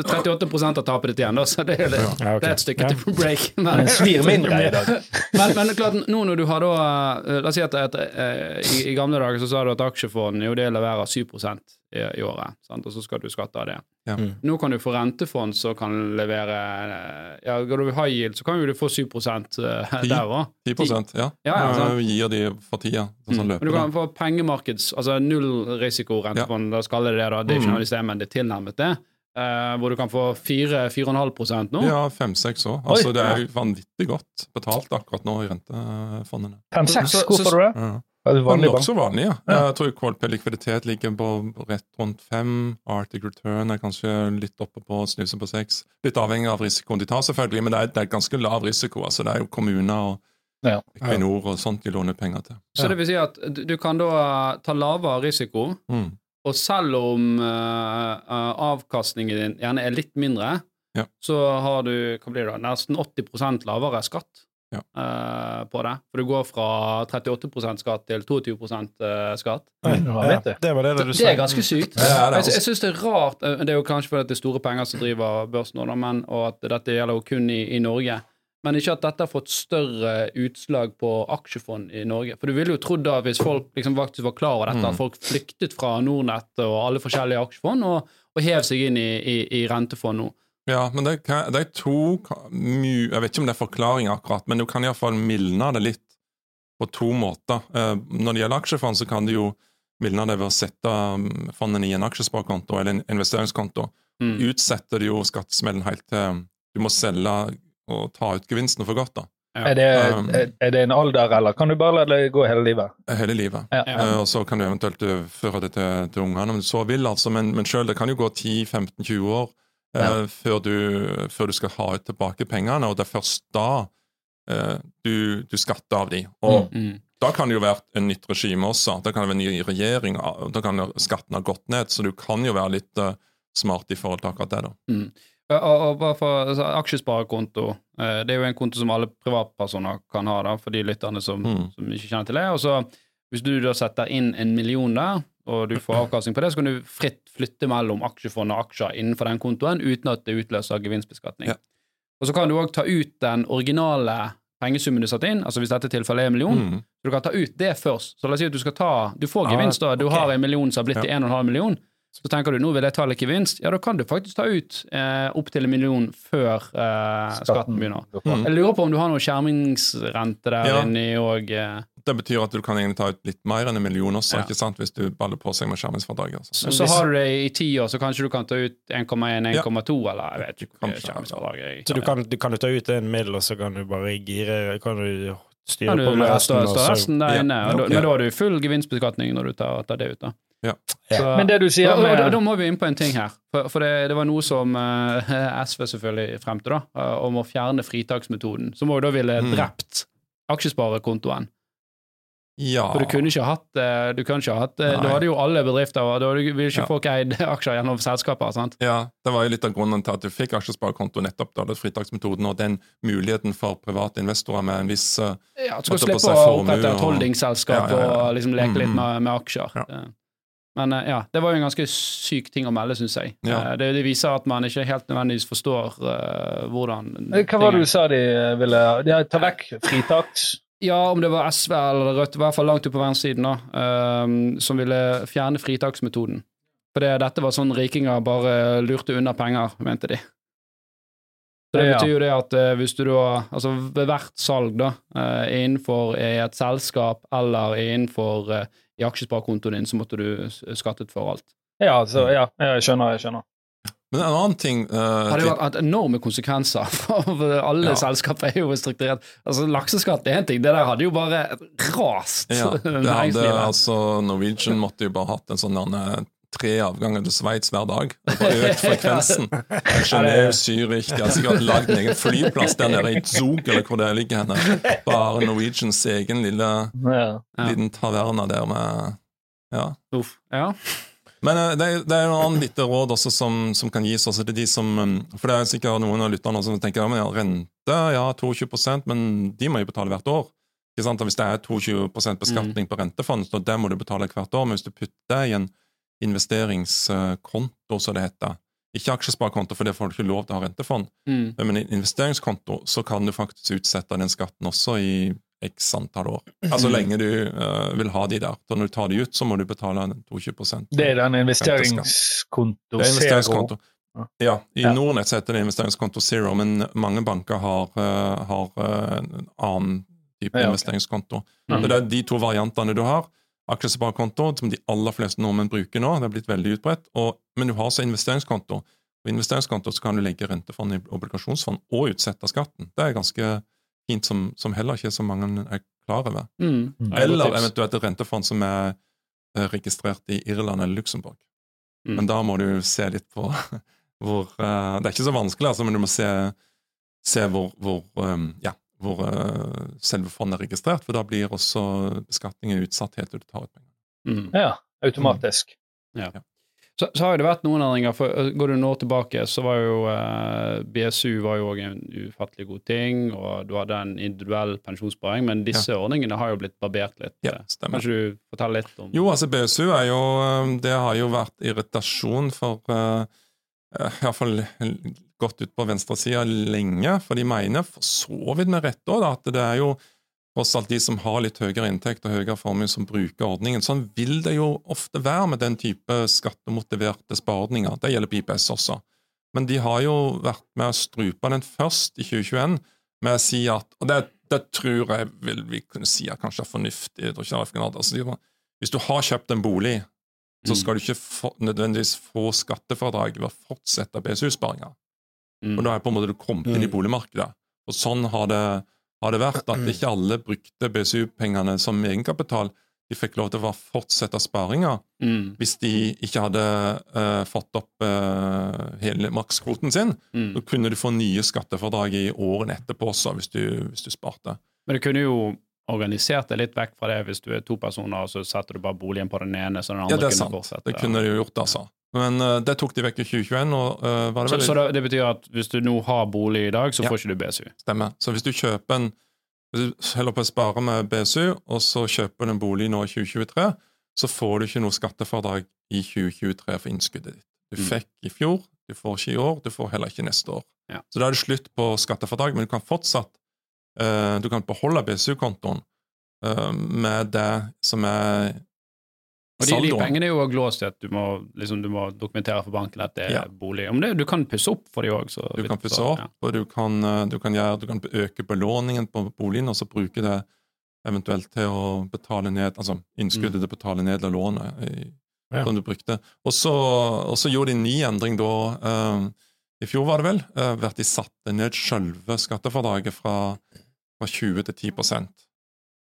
38 av tapet ditt igjen, da, så det er, litt, Ja, okay. det er et stykke Ja. til break. Men det svir mindre i dag. men, men klart, nå når du har da eh, La oss si at et, eh, i, i gamle dager så sa du at aksjefond jo det leverer 7 i, i året, sant? og så skal du skatte av det. Ja. Mm. Nå kan du få rentefond som kan levere eh, Ja, går du high yield, så kan jo du få 7 uh, der òg. 10 ja. Ja, ja, sant. Eh, Gir de for tida. Sånn som Men du kan få pengemarkeds... Altså null risiko rentefond, da skal det det, da. Det er ikke Mm. noe i sted, men det er tilnærmet det. Uh, hvor du kan få 4-4,5% nå. Ja, fem-seks år. Altså, det er vanvittig godt betalt akkurat nå i rentefondene. Fem-seks, Så- så- hvorfor det? Ja. Er det vanlig? Nokså vanlig, ja. Ja. Jeg tror KLP likviditet ligger på rett rundt fem. Arctic return er kanskje litt oppe på snuse på seks. Litt avhengig av risikoen de tar, selvfølgelig, men det er, det er ganske lav risiko. altså Det er jo kommuner og Ja. Equinor og sånt de låner penger til. Så det vil si at du, kan da ta lavere risiko, Mm. og selv om uh, avkastningen din gjerne er litt mindre, Ja. så har du hva blir det, nesten 80 lavere skatt Ja. uh, på det. For du går fra 38% skatt til 22 eh, skatt. Oi, Ja, det var det, Det, du det er ganske sykt. Ja, er jeg jeg syns det er rart eh, Det er jo kanskje fordi det er store penger som driver børsen nå, men, og at dette gjelder jo kun i, i Norge. Men ikke at dette har fått større utslag på aksjefond i Norge. For du ville jo trodd da, hvis folk liksom faktisk var klar over dette, Mm. at folk flyktet fra Nordnett og alle forskjellige aksjefond og, og hev seg inn i, i, i rentefond nå. Ja, men det, kan, det er to Jeg vet ikke om det er forklaring akkurat, men du kan iallfall mildne det litt på to måter. Eh, når det gjelder aksjefond, så kan du jo mildne det ved å sette fondet fondene i en aksjesparekonto eller en investeringskonto. Mm. Utsetter du jo skattesmellen helt til du må selge og ta ut gevinsten for godt. da. Er det, Um, er, er det en alder, eller kan du bare la det gå hele livet? Hele livet. Ja. Eh, og så kan du eventuelt eh, føre det til, til ungene om du så vil, altså. Men, men selv, det kan jo gå 10-15-20 år eh, Ja. før, du, før du skal ha ut tilbake pengene, og det er først da eh, du, du skatter av de. Og Mm. da kan det jo være en nytt regime også. Da kan det være en ny regjering, da kan skatten ha gått ned, så du kan jo være litt eh, smart i forhold til akkurat det. da. Mm. Og, og bare for altså, Aksjesparekonto eh, det er jo en konto som alle privatpersoner kan ha, da, for de lytterne som, Mm. som ikke kjenner til det. Og så Hvis du da setter inn en million der, og du får avkastning på det, så kan du fritt flytte mellom aksjefond og aksjer innenfor den kontoen uten at det utløser gevinstbeskatning. Ja. Og så kan du òg ta ut den originale pengesummen du satte inn, altså hvis dette tilfellet er en million, Mm. så du kan ta ut det først. Så la oss si at du skal ta Du får Ah, gevinst, da. Du okay. har en million som har blitt Ja. til en og en million. Så tenker du nå vil jeg ta litt gevinst. Ja, da kan du faktisk ta ut eh, opptil en million før eh, skatten begynner. Mm. Jeg lurer på om du har noe skjermingsrente der Ja. inni òg. Eh. Det betyr at du kan egentlig ta ut litt mer enn en million også, Ja. ikke sant, hvis du baller på seg med skjermingsfradraget. Altså. Så, så har du det i ti år, så kanskje du kan ta ut 1,1-1,2, eller jeg vet ikke. Er. Så du kan, du kan ta ut en middel, og så kan du bare gire Kan du styre Kan du på med resten, stå, og resten der Ja. inne, og da, Ja. men da har du full gevinstbeskatning når du tar, tar det ut. da. Ja. Så- Men det du sier og, og, da, med da må vi inn på en ting her. For, for det, det var noe som uh, SV selvfølgelig fremte, da, uh, om å fjerne fritaksmetoden. Som òg da ville Mm. drept aksjesparekontoen. Ja. For du kunne ikke hatt eh, Du kunne ikke hatt Nei. Da hadde jo alle bedrifter, og da ville ikke Ja. folk eid aksjer gjennom selskaper. sant? Ja, det var jo litt av grunnen til at du fikk aksjesparekonto nettopp da, det fritaksmetoden og den muligheten for private investorer med en viss Ja, Du skal slippe å opprette et og- holdingselskap Ja, ja, ja. og liksom leke litt mm. med, med aksjer. Men eh, ja, det var jo en ganske syk ting å melde, syns jeg. Ja. Eh, Det, det viser at man ikke helt nødvendigvis forstår uh, hvordan Hva var det du sa de ville de Ta vekk fritaks? Ja, om det var SV eller Rødt, i hvert fall langt ut på venstresiden, da, ehm, som ville fjerne fritaksmetoden. For det, dette var sånn rikinger bare lurte unna penger, mente de. Så det betyr jo det at uh, hvis du da, altså ved hvert salg da, uh, innenfor i et selskap eller innenfor eh, i aksjesparekontoen din, så måtte du s- skattet for alt. Ja, så, ja, jeg skjønner. jeg skjønner. Men en annen ting eh, Det hadde jo vært hatt enorme konsekvenser, for alle Ja. selskaper er jo strukturert. Altså Lakseskatt er én ting, det der hadde jo bare rast Ja, det hadde, næringslivet. altså, Norwegian måtte jo bare hatt en sånn tre avganger til Sveits hver dag. Og bare økt frekvensen. Genéve, Zürich De har sikkert lagd en egen flyplass der nede i Zug, eller hvor det ligger henne. Bare Norwegians egen lille Ja. Liten taverna der med Ja. Uff. Ja. Men eh, det, er- det er jo annen lite råd også som, som kan gis også til de som um, For det er sikkert noen av lytterne som tenker ja, men ja, rente, ja, 22% men de må jo betale hvert år. Ikke sant? Og Hvis det er 22% beskatning på rentefond, så det må du betale hvert år. Men hvis du putter det i en investeringskonto, som det heter Ikke aksjesparekonto, for det får du ikke lov til å ha rentefond. Mm. Men i investeringskonto så kan du faktisk utsette den skatten også i x antall år. Altså lenge du uh, vil ha de der. Så når du tar de ut, så må du betale den 22 Det er den investeringskonto det er investeringskonto. Ja. I Ja. Nordnett heter det investeringskonto zero, men mange banker har, uh, har eh, en annen type Ja, okay. investeringskonto. Mm. Så det er de to variantene du har. Aksjesparekonto, som de aller fleste nordmenn bruker nå, det er blitt veldig utbredt, og, men du har også investeringskonto. På investeringskonto så kan du legge rentefond i obligasjonsfond og utsette skatten. Det er ganske fint, som, som heller ikke så mange er klar over. Mm. Mm. Er Eller eventuelt et rentefond som er registrert i Irland eller Luxembourg. Mm. Men da må du se litt på hvor uh, Det er ikke så vanskelig, altså, men du må se, se hvor, hvor, um, ja, hvor eh, selve fondet er registrert, for da blir også beskatningen utsatt helt til du tar ut penger. Mm. Ja, automatisk. Så, så har det vært noen endringer. for uh, Går du nå tilbake, så var jo eh, BSU var jo også en ufattelig god ting, og du hadde en individuell pensjonssparing, men disse ordningene har jo blitt barbert litt. Ja, stemmer. Kanskje du forteller litt om Jo, altså BSU er jo eh, Det har jo vært irritasjon for uh, Iallfall gått ut på venstresida lenge, for de mener for så vidt med rette at det er jo tross alt de som har litt høyere inntekt og høyere formue, som bruker ordningen. Sånn vil det jo ofte være med den type skattemotiverte spareordninger. Det gjelder PPS også. Men de har jo vært med å strupe den først i 2021 med å si at Og det, det tror jeg vil vi kunne si er kanskje fornuftig. Altså, Hvis du har kjøpt en bolig, så Mm. skal du ikke få, nødvendigvis få skattefradrag ved å fortsette BSU-sparinga. Mm. Og da er på en måte kommet inn i Mm. boligmarkedet. Og sånn har det, har det vært, at ikke alle brukte BSU-pengene som egenkapital. De fikk lov til å fortsette sparinga Mm. hvis de ikke hadde uh, fått opp uh, hele makskvoten sin. Mm. Så kunne du få nye skattefradrag i årene etterpå også, hvis du, hvis du sparte. Men du kunne jo organisert det litt vekk fra det hvis du er to personer, og så setter du bare boligen på den ene, så den andre Ja, det er kunne sant. fortsette. Det kunne du jo gjort, altså. Men uh, det tok de vekk i 2021, og uh, var det Så, veldig... så det, det betyr at hvis du nå har bolig i dag, så Ja. får ikke du BSU? Stemmer. Så hvis du kjøper en Hvis du holder på å spare med BSU, og så kjøper du en bolig nå i 2023, så får du ikke noe skattefradrag i 2023 for innskuddet ditt. Du Mm. fikk i fjor, du får ikke i år, du får heller ikke neste år. Ja. Så da er det slutt på skattefradrag, men du kan fortsatt uh, du kan beholde BSU-kontoen med det som er Og de, de pengene er jo også låst at du må, liksom, du må dokumentere for banken at det er Ja. bolig. Om det, du kan pusse opp for de òg. Du kan pusse opp, og du kan, eh, du kan, gjøre, du kan øke belåningen på boligen, og så bruke det eventuelt til å betale ned Altså innskuddet til å betale ned av lånet i, Ja. som du brukte. Og så, og så gjorde de en ny endring da eh, I fjor, var det vel, uh, ved at de satte ned selve skattefradraget fra, fra 20 til 10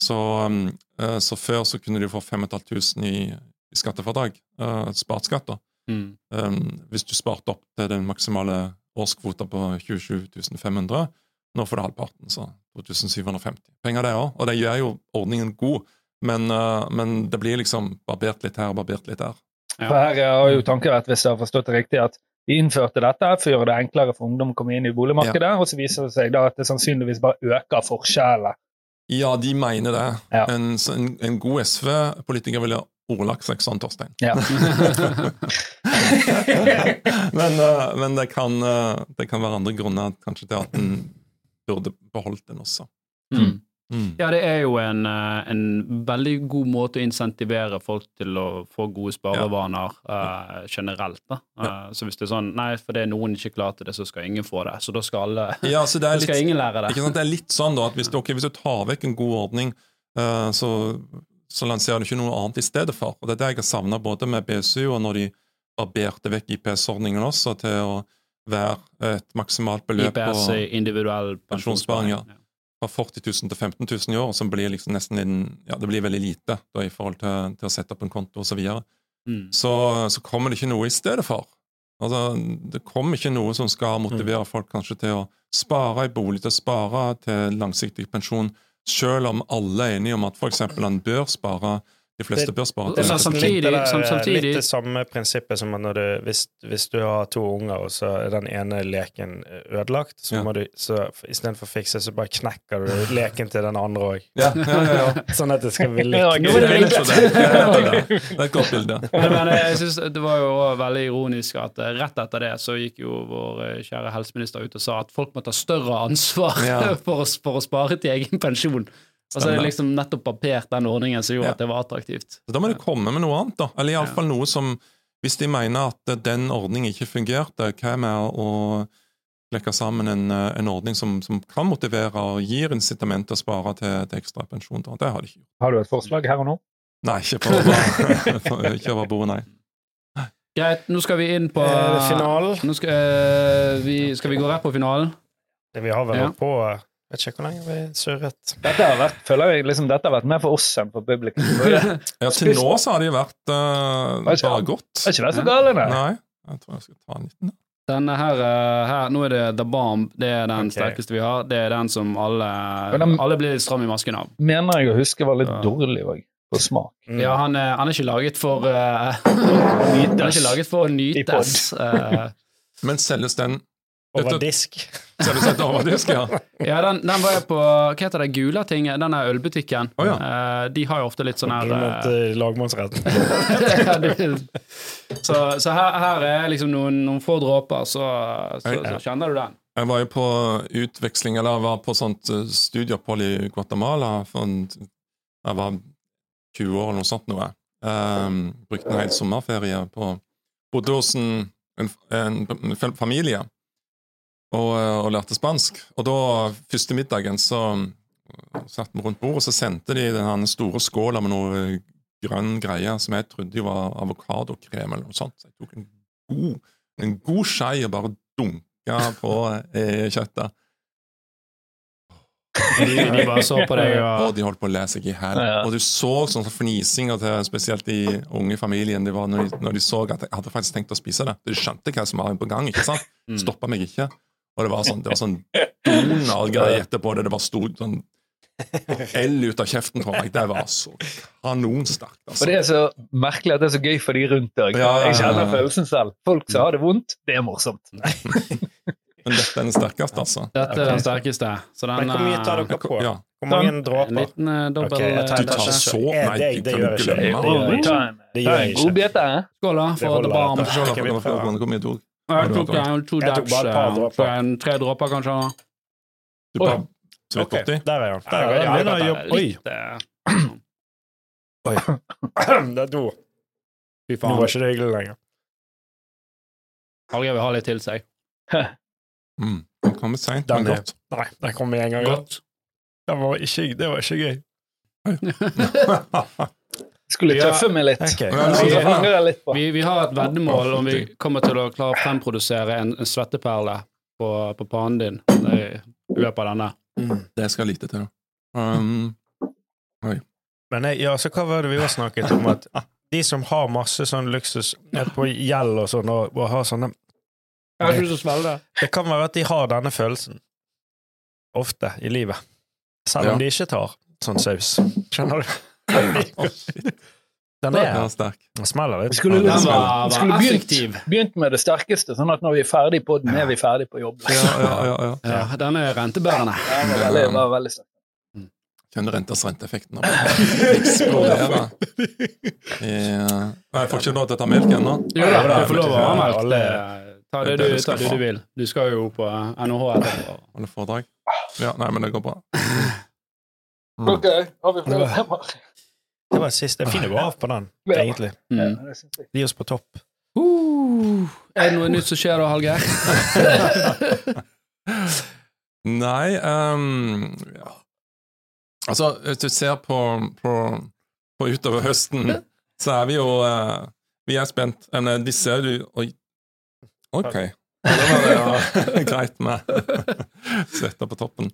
så, um, eh, så før så kunne de få 5500 i, i skattefradrag, uh, spart skatt, da. Mm. Um, hvis du sparte opp til den maksimale årskvota på 27 500. Nå får du halvparten, så 2750. Penger det òg, og det gjør jo ordningen god, men, uh, men det blir liksom barbert litt her og barbert litt der. For her har jo tanken vært, hvis jeg har forstått det riktig, at de innførte dette for å gjøre det enklere for ungdom å komme inn i boligmarkedet, og så viser det seg da at det sannsynligvis bare øker forskjellene. Ja, de mener det. Ja. En, en, en god SV-politiker ville ordlagt seg sånn, Torstein. Ja. men uh, men det, kan, uh, det kan være andre grunner kanskje til at en burde beholdt den også. Mm. Mm. Ja, det er jo en, eh, en veldig god måte å insentivere folk til å få gode sparevaner eh, generelt. da. Eh, så hvis det er sånn Nei, for det er noen ikke klarte det, så skal ingen få det. Så da skal alle Ja, så det er litt, ingen lære det. det er litt sånn da, at hvis du, ok, hvis du tar vekk en god ordning, uh, så, så lanserer du ikke noe annet i stedet for. Og Det er det jeg har savna både med BSU og når de barberte vekk IPS-ordningen også til å være et maksimalt beløp IPS, på individuell pensjonssparing. ja. Fra 40 000 til 15 000 i år, som blir liksom nesten en, ja, det blir veldig lite da, i forhold til, til å sette opp en konto osv. Så, videre. Mm. så så kommer det ikke noe i stedet for. Altså, Det kommer ikke noe som skal motivere folk kanskje til å spare i bolig, til å spare til langsiktig pensjon, selv om alle er enige om at f.eks. han bør spare de fleste Det- bør spare til samtidig- det er sam- samtidig- litt det samme prinsippet som når du, hvis, hvis du har to unger, og så er den ene leken ødelagt, så Ja. må du så istedenfor å fikse, så bare knekker du leken til den andre òg. Ja, ja, ja, ja. Sånn at det skal bli likt. nå er det sånn, det. Er et godt bilde. Men, men jeg synes det var jo også veldig ironisk at eh, rett etter det så gikk jo vår eh, kjære helseminister ut og sa at folk må ta større ansvar Ja. for, å, for å spare til egen pensjon. Og så er det liksom nettopp barbert den ordningen som gjorde Ja. at det var attraktivt. Så Da må de komme med noe annet, da. Eller iallfall noe som Hvis de mener at den ordningen ikke fungerte, hva med å klekke sammen en, eh, en ordning som, som kan motivere og gir incitament til å spare til, til ekstra pensjon? Da. Det har de ikke gjort. Har du et forslag her og nå? Nei, ikke på ikke over bordet, nei. Greit, nå skal vi inn på eh, finalen? Nå skal, eh, vi, skal vi gå rett på finalen? Det vi har vel Ja. på eh, Vet ikke hvor lenge vi surret. Dette har vært, føler jeg, liksom, dette har vært mer for oss enn for publikum. Ja, til nå så har de vært uh, Hva skjer? bare godt. er ikke det så gale, det. Nei, jeg tror jeg skal ta en liten. Denne her, eh, her Nå er det The Bomb. Det er den okay. sterkeste vi har. Det er den som alle, den- alle blir litt stram i masken av. Mener jeg å huske var litt Ja. dårlig òg, på smak. Mm. Ja, han er, han er ikke laget for uh, Han er ikke laget for å nytes. Uh, Men selges den Over disk. Så du sett over disk, ja? ja, den, den var jeg på Hva heter det? Gulatinget? Den er ølbutikken. Oh, ja. Eh, de har jo ofte litt sånn her Mot eh, lagmannsretten. Så, så her, her er liksom noen, noen få dråper, så, så, så kjenner du den. Jeg var jo på utveksling, eller jeg var på sånt studieopphold i Guatemala for en, jeg var 20 år eller noe sånt noe. Um, brukte en hel sommerferie på Bodde hos en, en, en familie og, eh, og lærte spansk. Og da, første middagen, så eh, satt vi rundt bordet, og så sendte de den store skåla med noe eh, grønn greie som jeg trodde var avokadokrem eller noe sånt. Så jeg tok en god, en god skei og bare dunka på eh, kjøttet. De, de bare så på deg Og og de holdt på å le seg i hjel. Ja. Og du så sånn fnisinger til spesielt de unge i familien det var når, de, når de så at jeg hadde faktisk tenkt å spise det. De skjønte hva som var på gang. ikke sant? Mm. Stoppa meg ikke. Og det var sånn, det var sånn Donald-greie etterpå. Det, det bare sto sånn L ut av kjeften på meg. Det var så kanonsterkt. Og altså. det er så merkelig at det er så gøy for de rundt deg. Ja, ja, ja, Jeg kjenner følelsen selv. Folk som har det vondt, det er morsomt. Men dette er den sterkeste, altså. Dette er den sterkeste. Så den Men hvor mye tar eh, dere på? Ja. Hvor mange En dråper? liten uh, dobbel okay, tar- Du tar eh, så Eh, Nei, det- det det gjør jeg ikke. Det gjør jeg ikke. En, en god bete. eh? Skål, da, Det for holder, The hvor- hvor mye tok Jeg tok en to Jeg tok bare et par eh, dråper. en tre dråper, kanskje. Du bare så Ok. Der er han. Der er han. Oi. Oi! litt, eh, Det er to. Fy Nå faen. var ikke det hyggelig lenger. Alger vil ha litt til seg. Mm. Den kommer seint, Den men er- godt. Nei, den kom med en gang. Godt. Det var ikke, det var ikke gøy. Skulle tøffe meg litt. Okay. Ja. litt. Vi, vi har et veddemål om vi kommer til å klare å fremprodusere en, en svetteperle på, på pannen din i løpet av denne. Det skal lite til, da. Um, Men jeg, ja, så hva var det vi har snakket om? At de som har masse sånn luksus på gjeld og sånn, og, og har sånne Jeg har ikke lyst til å det. Det kan være at de har denne følelsen ofte i livet. Selv om Ja. de ikke tar sånn saus. Skjønner du? Den den er er sterk. Den smeller litt. Skulle Den var, var, Skulle begynt, begynt med det sterkeste, sånn at når vi er ferdig på den, er vi ferdig på jobb. Ja, ja, ja, ja. Ja, den er rentebærende. Den det var veldig, var veldig sterk. Kjenner renters renteeffekten. Eksploderer. Ja. Jeg får ikke lov til å ta melk ennå. Jo da, du får lov å ha melk. Alle- Det- Ta det du, ta det du vil. Du skal jo på NHH etterpå. Holde foredrag. Ja, nei, men det går bra. Mm. Ok, har vi flere temaer? Det var et siste. Jeg finner jo av på den, egentlig. Mm. Ja. Gi oss på topp. Uh, er det noe nytt som skjer da, Hallgeir? Nei um, ja. Altså, hvis du ser på, på, på utover høsten, så er vi jo uh, Vi er spent. Men de ser du Oi. OK. Det var det ja. greit med svetta på toppen.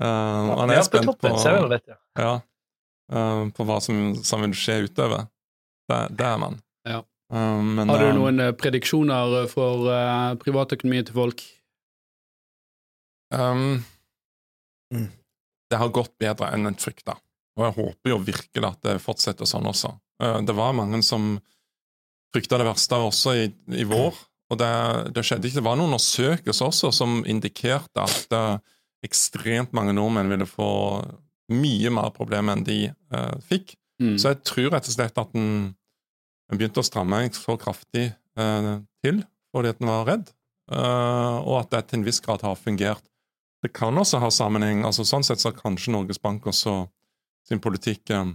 Eh, man Ja, er spent på, toppen, ser vi litt, ja. Eh, på hva som, som vil skje utover. Det, det er man. Ja. Eh, men, Har du eh, noen prediksjoner for uh, privatøkonomien til folk? Um, Mm. Det har gått bedre enn en frykta, og jeg håper jo virkelig at det fortsetter sånn også. Uh, det var mange som frykta det verste også i, i vår, og det, det skjedde ikke. Det var noen undersøkelser også som indikerte at uh, ekstremt mange nordmenn ville få mye mer problemer enn de uh, fikk. Mm. Så jeg tror rett og slett at den, begynte å stramme så kraftig eh, til fordi at den var redd, eh, og at det til en viss grad har fungert. Det kan også ha sammenheng altså Sånn sett så har kanskje Norges Bank også sin politikk eh,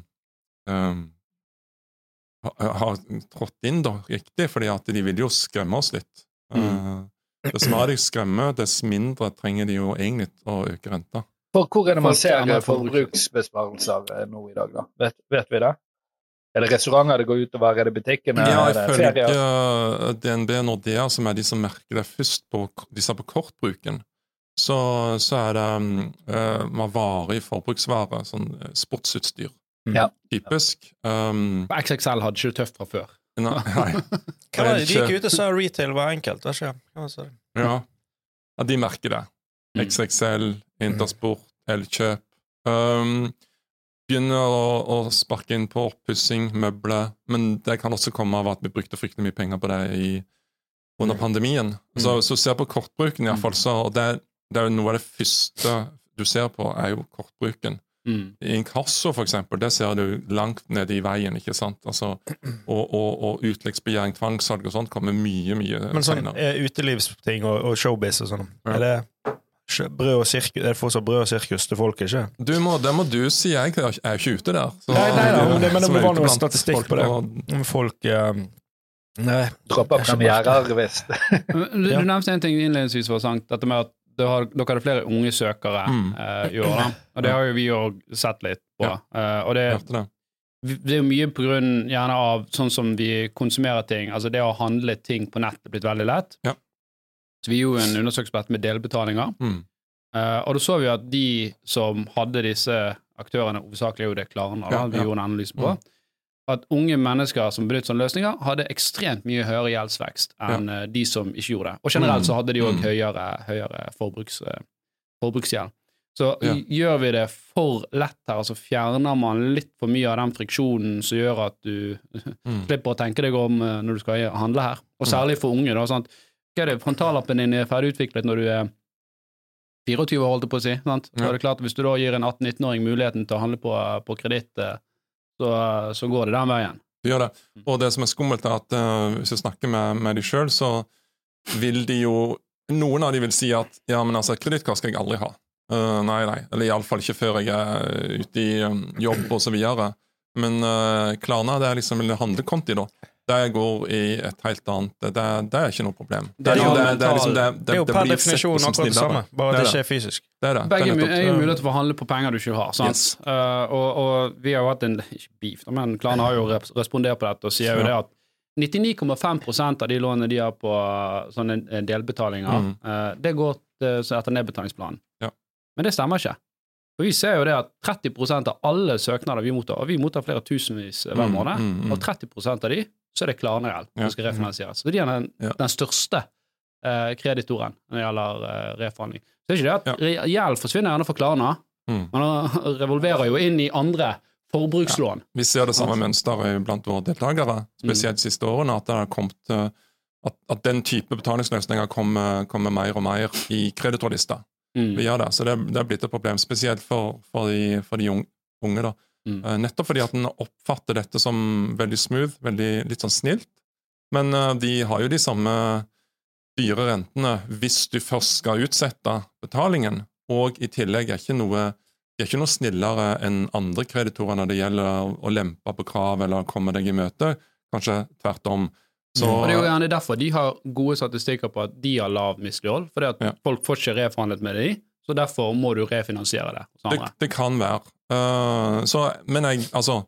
eh, har trådt inn da, riktig, fordi at de vil jo skremme oss litt. Eh, Dess mer de skremmer, dess mindre trenger de jo egentlig å øke renta. For hvor er det man ser forbruksbesparelser eh, nå i dag, da? Vet, vet vi det? Er det restauranter det går utover? Er det butikkene? Ja, er det ferier? ifølge DNB Nordea, som er de som merker det først på ser på kortbruken, så, så er det uh, varig i forbruksvare, sånn eh, sportsutstyr. Ja. Typisk. Um, XXL hadde ikke det tøft fra før. nei, nei. Hva var det? De gikk ut og sa retail var enkelt. Hva skjer? Hva? Ja. ja, de merker det. Mm. XXL, Intersport, Elkjøp. Um, begynner å, å sparke inn på oppussing, møbler, men det kan også komme av at vi brukte fryktelig mye penger på det i, under pandemien. Så hvis du ser på kortbruken, i hvert fall, så og det, det er jo noe av det første du ser på, er jo kortbruken. Mm. Inkasso, for eksempel, det ser du langt nede i veien, ikke sant? Altså, og, og, og utleggsbegjæring, tvangssalg og sånt kommer mye, mye Men sånn senere. eh, utelivsting og, og showbiz og sånn, Ja. er det brød og sirkus, er fortsatt brød og sirkus til folk, ikke? Du må, det må du si, jeg er ikke ute der. Så- Nei, nei, nei, men det- men det må være noe statistikk folk på det. Om folk eh, Nei. Dropper premierer, visst. Du, du nevnte en ting innledningsvis, var sant, dette med at du har, dere hadde flere unge søkere Mm. eh, i år. da. Og det har jo vi òg sett litt på. Ja. Eh, og det, det. det er jo mye på grunn gjerne av sånn som vi konsumerer ting. Altså det å handle ting på nett er blitt veldig lett. Ja. Så vi gjorde en undersøkelse på dette med delbetalinger. Mm. Uh, og da så vi at de som hadde disse aktørene, hovedsakelig er jo det Klarna, Ja, vi ja. gjorde en analyse på, Mm. at unge mennesker som benyttet sånne løsninger, hadde ekstremt mye høyere gjeldsvekst enn ja. de som ikke gjorde det. Og generelt Mm. så hadde de òg Mm. høyere, høyere forbruks, eh, forbruksgjeld. Så Ja. gjør vi det for lett her, altså fjerner man litt for mye av den friksjonen som gjør at du Mm. slipper å tenke deg om eh, når du skal handle her. Og særlig for unge. da, sant? Er Frontallappen din er ferdigutviklet når du er 24 holdt jeg på å si. Sant? Ja. er det klart Hvis du da gir en 18-19-åring muligheten til å handle på, på kreditt, eh, så, så går det den veien. Det gjør det. Og det som er skummelt, er at uh, hvis du snakker med, med de sjøl, så vil de jo Noen av de vil si at ja, men altså, kredittkort skal jeg aldri ha. Uh, nei, nei. Eller iallfall ikke før jeg er ute i um, jobb og så videre. Men uh, Klarna det er liksom en handlekonti, da. Det går i et helt annet Det, det er ikke noe problem. Det er liksom- jo det, det, er liksom, det, Det er jo per definisjon akkurat det samme, bare at Det det ikke er fysisk. Det er det. Begge det er er jo mulighet for å handle på penger du ikke har. sant? Yes. Uh, og, og vi har jo hatt en ikke beef, men klanen har jo respondert på dette og sier jo Ja. det at 99,5 av de lånene de har på eh, sånne eh, delbetalinger, Mm. uh, det går til, etter nedbetalingsplanen. Ja. Men det stemmer ikke. For Vi ser jo det at 30 av alle søknader vi mottar, og vi mottar flere tusenvis hver Mm, måned, mm, mm. og 30% av de, så er det Klarna-gjeld som skal refinansieres. Så de er den, Ja. den største eh, kreditoren når det gjelder eh, reforhandling. Så det er ikke det at gjeld forsvinner gjerne for Klarna, Mm. man revolverer jo inn i andre forbrukslån. Vi ser det samme mønsteret blant våre deltakere, spesielt de siste årene, at det har kommet eh, at, at den type betalingsløsninger kommer, kommer mer og mer i kreditorlista. Mm. Vi gjør det, så det, det er blitt et problem, spesielt for, for de, for de unge da. Mm. Eh, Nettopp fordi at en oppfatter dette som veldig smooth, veldig litt sånn snilt. Men eh, de har jo de samme dyre rentene hvis du først skal utsette betalingen, og i tillegg er ikke noe de er ikke noe snillere enn andre kreditorer når det gjelder å- å lempe på krav eller komme deg i møte. Kanskje tvert om. Så, Og det er jo gjerne derfor de har gode statistikker på at de har lav mislighold, fordi at Ja. folk får ikke reforhandlet med de, så derfor må du refinansiere det det, det kan være. Eh, så, men jeg, altså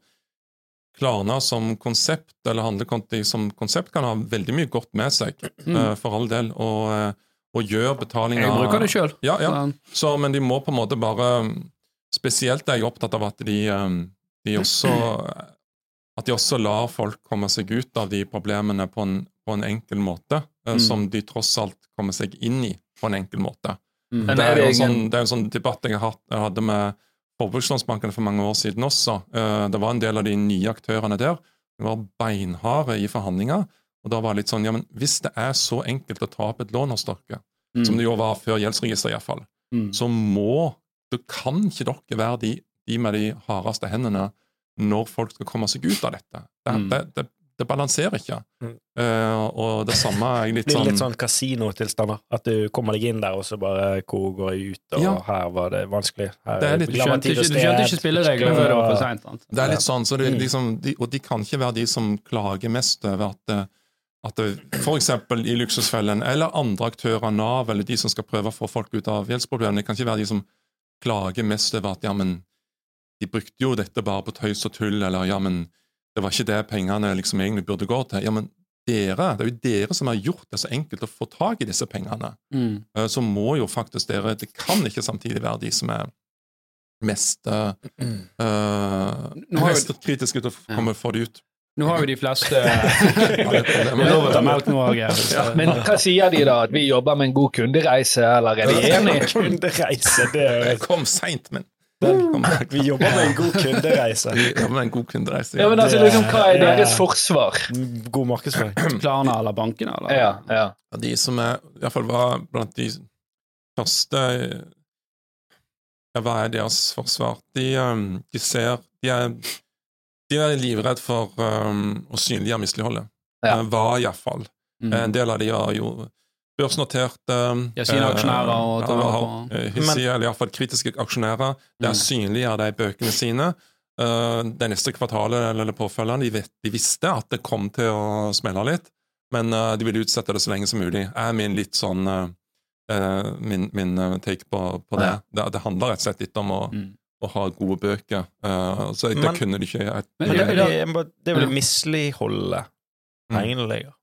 Klarna som konsept, eller handlekonti som konsept, kan ha veldig mye godt med seg, uh, for all del, og, eh, og gjør betalinger Jeg bruker det sjøl. Ja, ja. Så, men de må på en måte bare Spesielt er jeg opptatt av at de, de også At de også lar folk komme seg ut av de problemene på en, på en enkel måte, Mm. som de tross alt kommer seg inn i på en enkel måte. Mm. Det er jo en sånn, det er en sånn debatt jeg hadde med Forbrukslånsbanken for mange år siden også. Eh, Det var en del av de nye aktørene der. De var beinharde i forhandlinger. Og da var det litt sånn, ja, men Hvis det er så enkelt å ta opp et lån hos dere, Mm. som det jo var før gjeldsregisteret iallfall, Mm. så må Du kan ikke dere være de, de med de hardeste hendene når folk skal komme seg ut av dette. Det, Mm. det, det, det balanserer ikke. Mm. Uh, og det samme er litt sånn det sånn litt sånn kasinotilstander? At du kommer deg inn der, og så bare Hvor går jeg ut? Og Ja. her var det vanskelig. Her, Det er litt- Du skjønte ikke, og du skjønte ikke spillereglene før det var for seint. Det er litt sånn, så det, Mm. liksom, de, og de kan ikke være de som klager mest over at, eh, at det, for eksempel i Luksusfellen, eller andre aktører, Nav, eller de som skal prøve å få folk ut av gjeldsproblemene, kan ikke være de som klager mest over at ja, men de brukte jo dette bare på tøys og tull, eller ja, men det var ikke det pengene liksom egentlig burde gå til. Ja, men dere, det er jo dere som har gjort det så enkelt å få tak i disse pengene. Mm. Eh, Så må jo faktisk dere Det kan ikke samtidig være de som er mest uh, Mest kritiske til å komme få det ut. Nå har jo de fleste lov å ta melk nå òg. Men hva sier de da? At vi jobber med en god kundereise, eller er de enige? Kundereise, det er Jeg kom seint, men Vi jobber med en god kundereise. Vi jobber med en god kundereise. Ja, men altså, liksom, Hva er er- deres forsvar? God markedsføring. Klarna eller bankene, eller? Ja, ja. Ja, De som er, i hvert fall var blant de første Ja, hva er deres forsvar? De, um, de ser De er, de er livredd for um, å synliggjøre misligholdet. Ja. Eh, Var iallfall. Mm. En del av de har jo børsnoterte Ja, sine aksjonærer og ja, har eh, hissige, eller iallfall kritiske aksjonærer. Det Mm. synlig synliggjør de bøkene sine. Eh, Det neste kvartalet eller påfølgende, de, vet, de visste at det kom til å smelle litt, men eh, de ville utsette det så lenge som mulig. Er min litt sånn eh, eh, min, min eh, take på, på det. det. Det handler rett og slett litt om å, Mm. å ha gode bøker. Eh, så det Men- kunne de ikke jeg, Men det, er vel det er i misligholdet pengene ligger.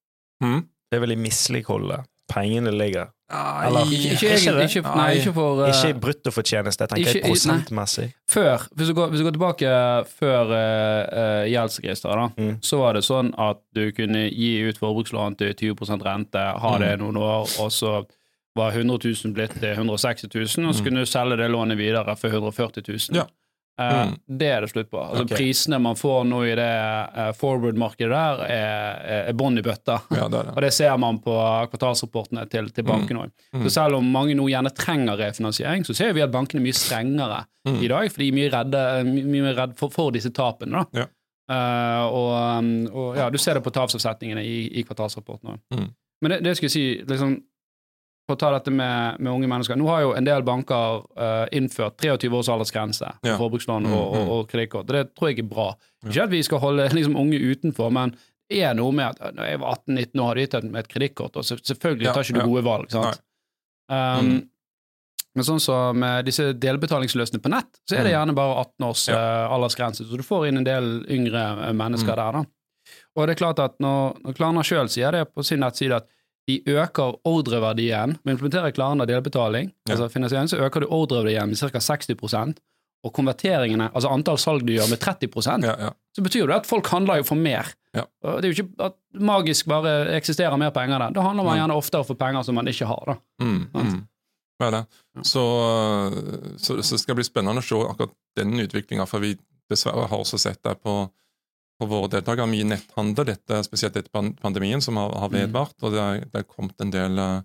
Mm. Det er vel i misligholdet pengene ligger. Eller- Ikke, ikke, Ikke? Ikke, nei, ikke for uh, Ikke bruttofortjeneste, tenker ikke- jeg prosentmessig. Før, hvis du går, hvis du går tilbake før uh, gjeldsregisteret, Mm. så var det sånn at du kunne gi ut forbrukslån til 20% rente, ha det Mm. noen år, og så var 100 000 blitt til 160 000, og så Mm. kunne du selge det lånet videre for 140 000. Ja. Eh, Mm. Det er det slutt på. Altså okay. Prisene man får nå i det eh, forward-markedet der, er, er, bånn i bøtta. Ja, det det. Og det ser man på kvartalsrapportene til, til bankene òg. Mm. Så selv om mange nå gjerne trenger refinansiering, så ser vi at bankene er mye strengere Mm. i dag, for de er mye redde, mye, mye redde for, for disse tapene. da. Ja. Uh, og, um, og ja, du ser det på tapsavsetningene i, i kvartalsrapporten òg. Mm. Men det, det skulle jeg si, liksom, for å ta dette med, med unge mennesker Nå har jo en del banker uh, innført 23 års aldersgrense for Ja. forbrukslån Mm, og, og, mm. og kredittkort. Det tror jeg er bra. Ikke at vi skal holde liksom, unge utenfor, men det er noe med at når jeg var 18-19 år, hadde gitt et kredittkort, og så, selvfølgelig Ja, tar ikke du ja. gode valg. sant? Um, Mm. Men sånn som med disse delbetalingsløsningene på nett, så er det Mm. gjerne bare 18 års Ja. eh, aldersgrense, så du får inn en del yngre eh, mennesker Mm. der. da. Og det er klart at når, når Klarna sjøl sier det på sin nettside, at de øker ordreverdien Med å implementere Klarna delbetaling, Ja. altså finansiering, så øker du ordreverdien med ca. 60% og konverteringene, altså antall salg du gjør med 30 Ja, ja. så betyr det at folk handler jo for mer. Ja. Det er jo ikke at magisk bare eksisterer mer penger der. Da handler man gjerne oftere for penger som man ikke har. da. Mm, mm. Det det. Så, så, så skal det bli spennende å se akkurat denne utviklinga, for vi dessverre har også sett det på, på våre deltakere. Mye netthandel, dette, spesielt etter pandemien, som har, har Mm. vedvart. Og det er, det er kommet en del, eh,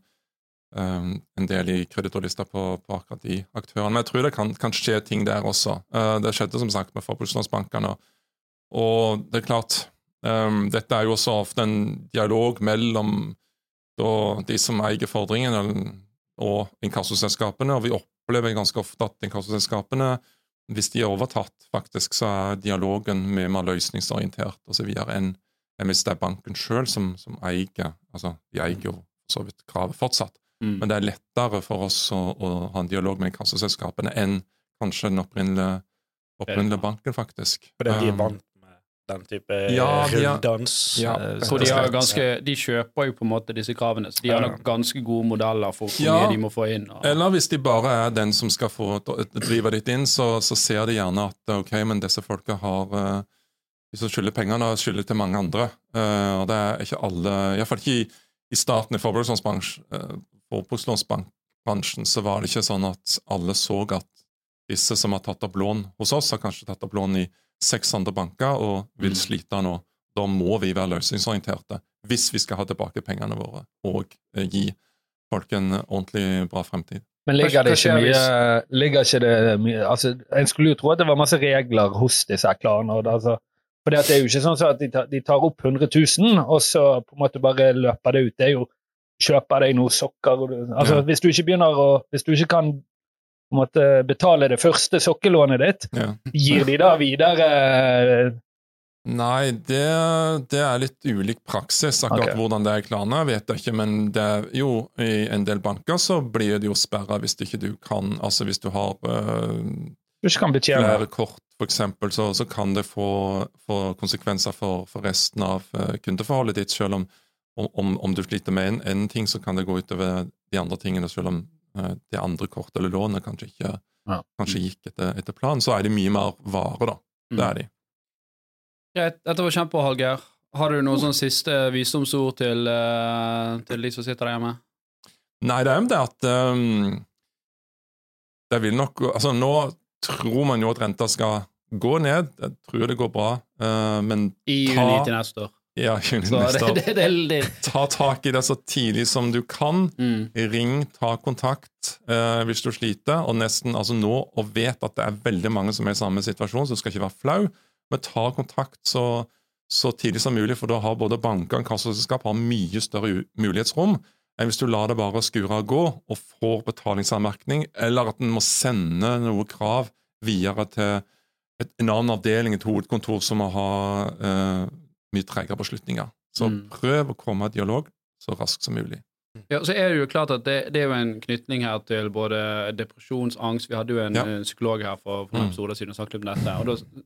um, en del i kreditorlista på, på akkurat de aktørene. Men jeg tror det kan, kan skje ting der også. Uh, det skjedde som sagt med forbrukslånsbankene. Og det er klart, um, dette er jo også ofte en dialog mellom da, de som eier fordringen, og inkassoselskapene, og vi opplever ganske ofte at inkassoselskapene hvis de er overtatt, faktisk, så er dialogen mye mer løsningsorientert osv. enn hvis det er banken sjøl som, som eier altså De eier jo så vidt kravet fortsatt, Mm. men det er lettere for oss å, å ha en dialog med inkassoselskapene enn kanskje den opprinnelige, opprinnelige banken, faktisk. Fordi de er vant den type Ja, er- runddans. Ja, eh, og de, har ganske, de kjøper jo på en måte disse kravene, så de har nok ganske gode modeller for hvor Ja. mye de må få inn. Og, Eller hvis de bare er den som skal få drive ditt inn, så, så ser de gjerne at ok, men disse folka har eh, De som skylder pengene, skylder til mange andre. Eh, og det er ikke alle Iallfall ikke i, i starten i forbrukslånsbransjen så var det ikke sånn at alle så at disse som har tatt opp lån hos oss, har kanskje tatt opp lån i seks andre banker og vil Mm. slite nå. Da må vi være løsningsorienterte hvis vi skal ha tilbake pengene våre og eh, gi folk en ordentlig bra fremtid. Men ligger det ikke mye, ligger ikke det mye altså, En skulle jo tro at det var masse regler hos disse det, Altså, for det er jo ikke sånn at de tar, de tar opp 100 000, og så på en måte bare løper det ut. Det er jo kjøper deg noen sokker og du, altså, Ja. Hvis du ikke begynner å Hvis du ikke kan på en måte, betale det første sokkelånet ditt, Ja. gir de da videre Nei, det, det er litt ulik praksis. Akkurat okay. hvordan det er i Klarna, vet jeg ikke. Men det, er jo, i en del banker så blir det jo sperra hvis ikke du kan Altså hvis du har øh, du kan flere kort, f.eks., så, så kan det få, få konsekvenser for, for resten av eh, kundeforholdet ditt. Selv om, om, om du sliter med en, en ting, så kan det gå utover de andre tingene. Selv om eh, det andre kortet eller lånet kanskje ikke Ja. kanskje gikk etter, etter planen, så er det mye mer vare, da. Det er de. Greit, dette var kjempebra, Hallgeir. Har du noen sånn siste visdomsord til, eh, til de som sitter der hjemme? Nei, det er jo det at um, Det vil nok Altså, nå tror man jo at renta skal gå ned. Jeg tror det går bra, uh, men I juni til neste år. Ja, juni neste det, år. Ta tak i det så tidlig som du kan. mm. Ring, ta kontakt eh, hvis du sliter, og nesten altså nå, og vet at det er veldig mange som er i samme situasjon, så du skal ikke være flau, men ta kontakt så, så tidlig som mulig, for da har både banker og kassaselskap mye større mulighetsrom enn hvis du lar det bare skure og gå og får betalingsanmerkning, eller at en må sende noe krav videre til et, en annen avdeling, et hovedkontor, som må ha eh, mye tregere beslutninger. Så Mm. prøv å komme i dialog så raskt som mulig. Ja, så er det jo klart at det, det er jo en knytning her til både depresjonsangst Vi hadde jo en, Ja. psykolog her for, for noen Mm. episoder siden og snakket om dette. Og da,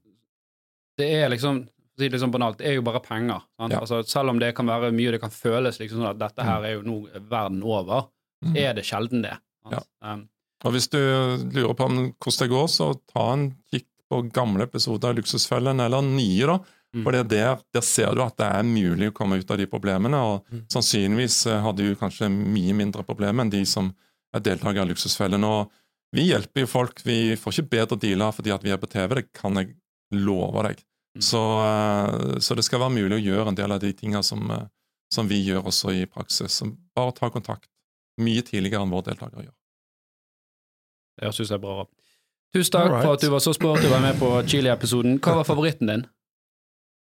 det er liksom si det liksom banalt, det er jo bare penger. Sant? Ja. Altså, selv om det kan være mye, det kan føles liksom sånn at dette her er jo nå verden over, Mm. er det sjelden det. Ja, Um, Og hvis du lurer på om hvordan det går, så ta en kikk på gamle episoder av Luksusfellen, eller nye, da. Mm. For det er der, der ser du at det er mulig å komme ut av de problemene, og Mm. sannsynligvis eh, har du kanskje mye mindre problemer enn de som er deltakere i Luksusfellen. Og vi hjelper jo folk. Vi får ikke bedre dealer fordi at vi er på TV, det kan jeg love deg. Mm. Så, eh, så det skal være mulig å gjøre en del av de tingene som, eh, som vi gjør også i praksis. Så bare ta kontakt mye tidligere enn våre deltakere gjør. det synes det er bra. Tusen takk Alright. for at du var så sporty og var med på Chili-episoden. Hva var favoritten din?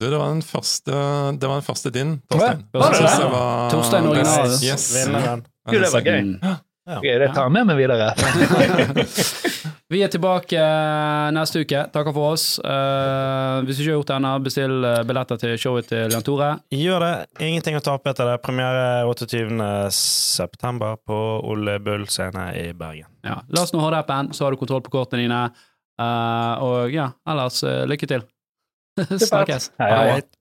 Du, det var den første, det var den første din? Torstein. Var det det? det var Torstein original. Yes. Vinneren. Gud, det var gøy. Ja. Okay, det tar jeg med meg videre. Vi er tilbake eh, neste uke. Takker for oss. Uh, hvis du ikke har gjort det ennå, bestill eh, billetter til showet til Jan Tore. Gjør det. Ingenting å tape etter det. Premiere 28. september på Ole Bull scene i Bergen. Ja. oss nå ha det appen, så har du kontroll på kortene dine. Uh, og ja, ellers uh, lykke til. Snakkes. Hei, hei. Alright.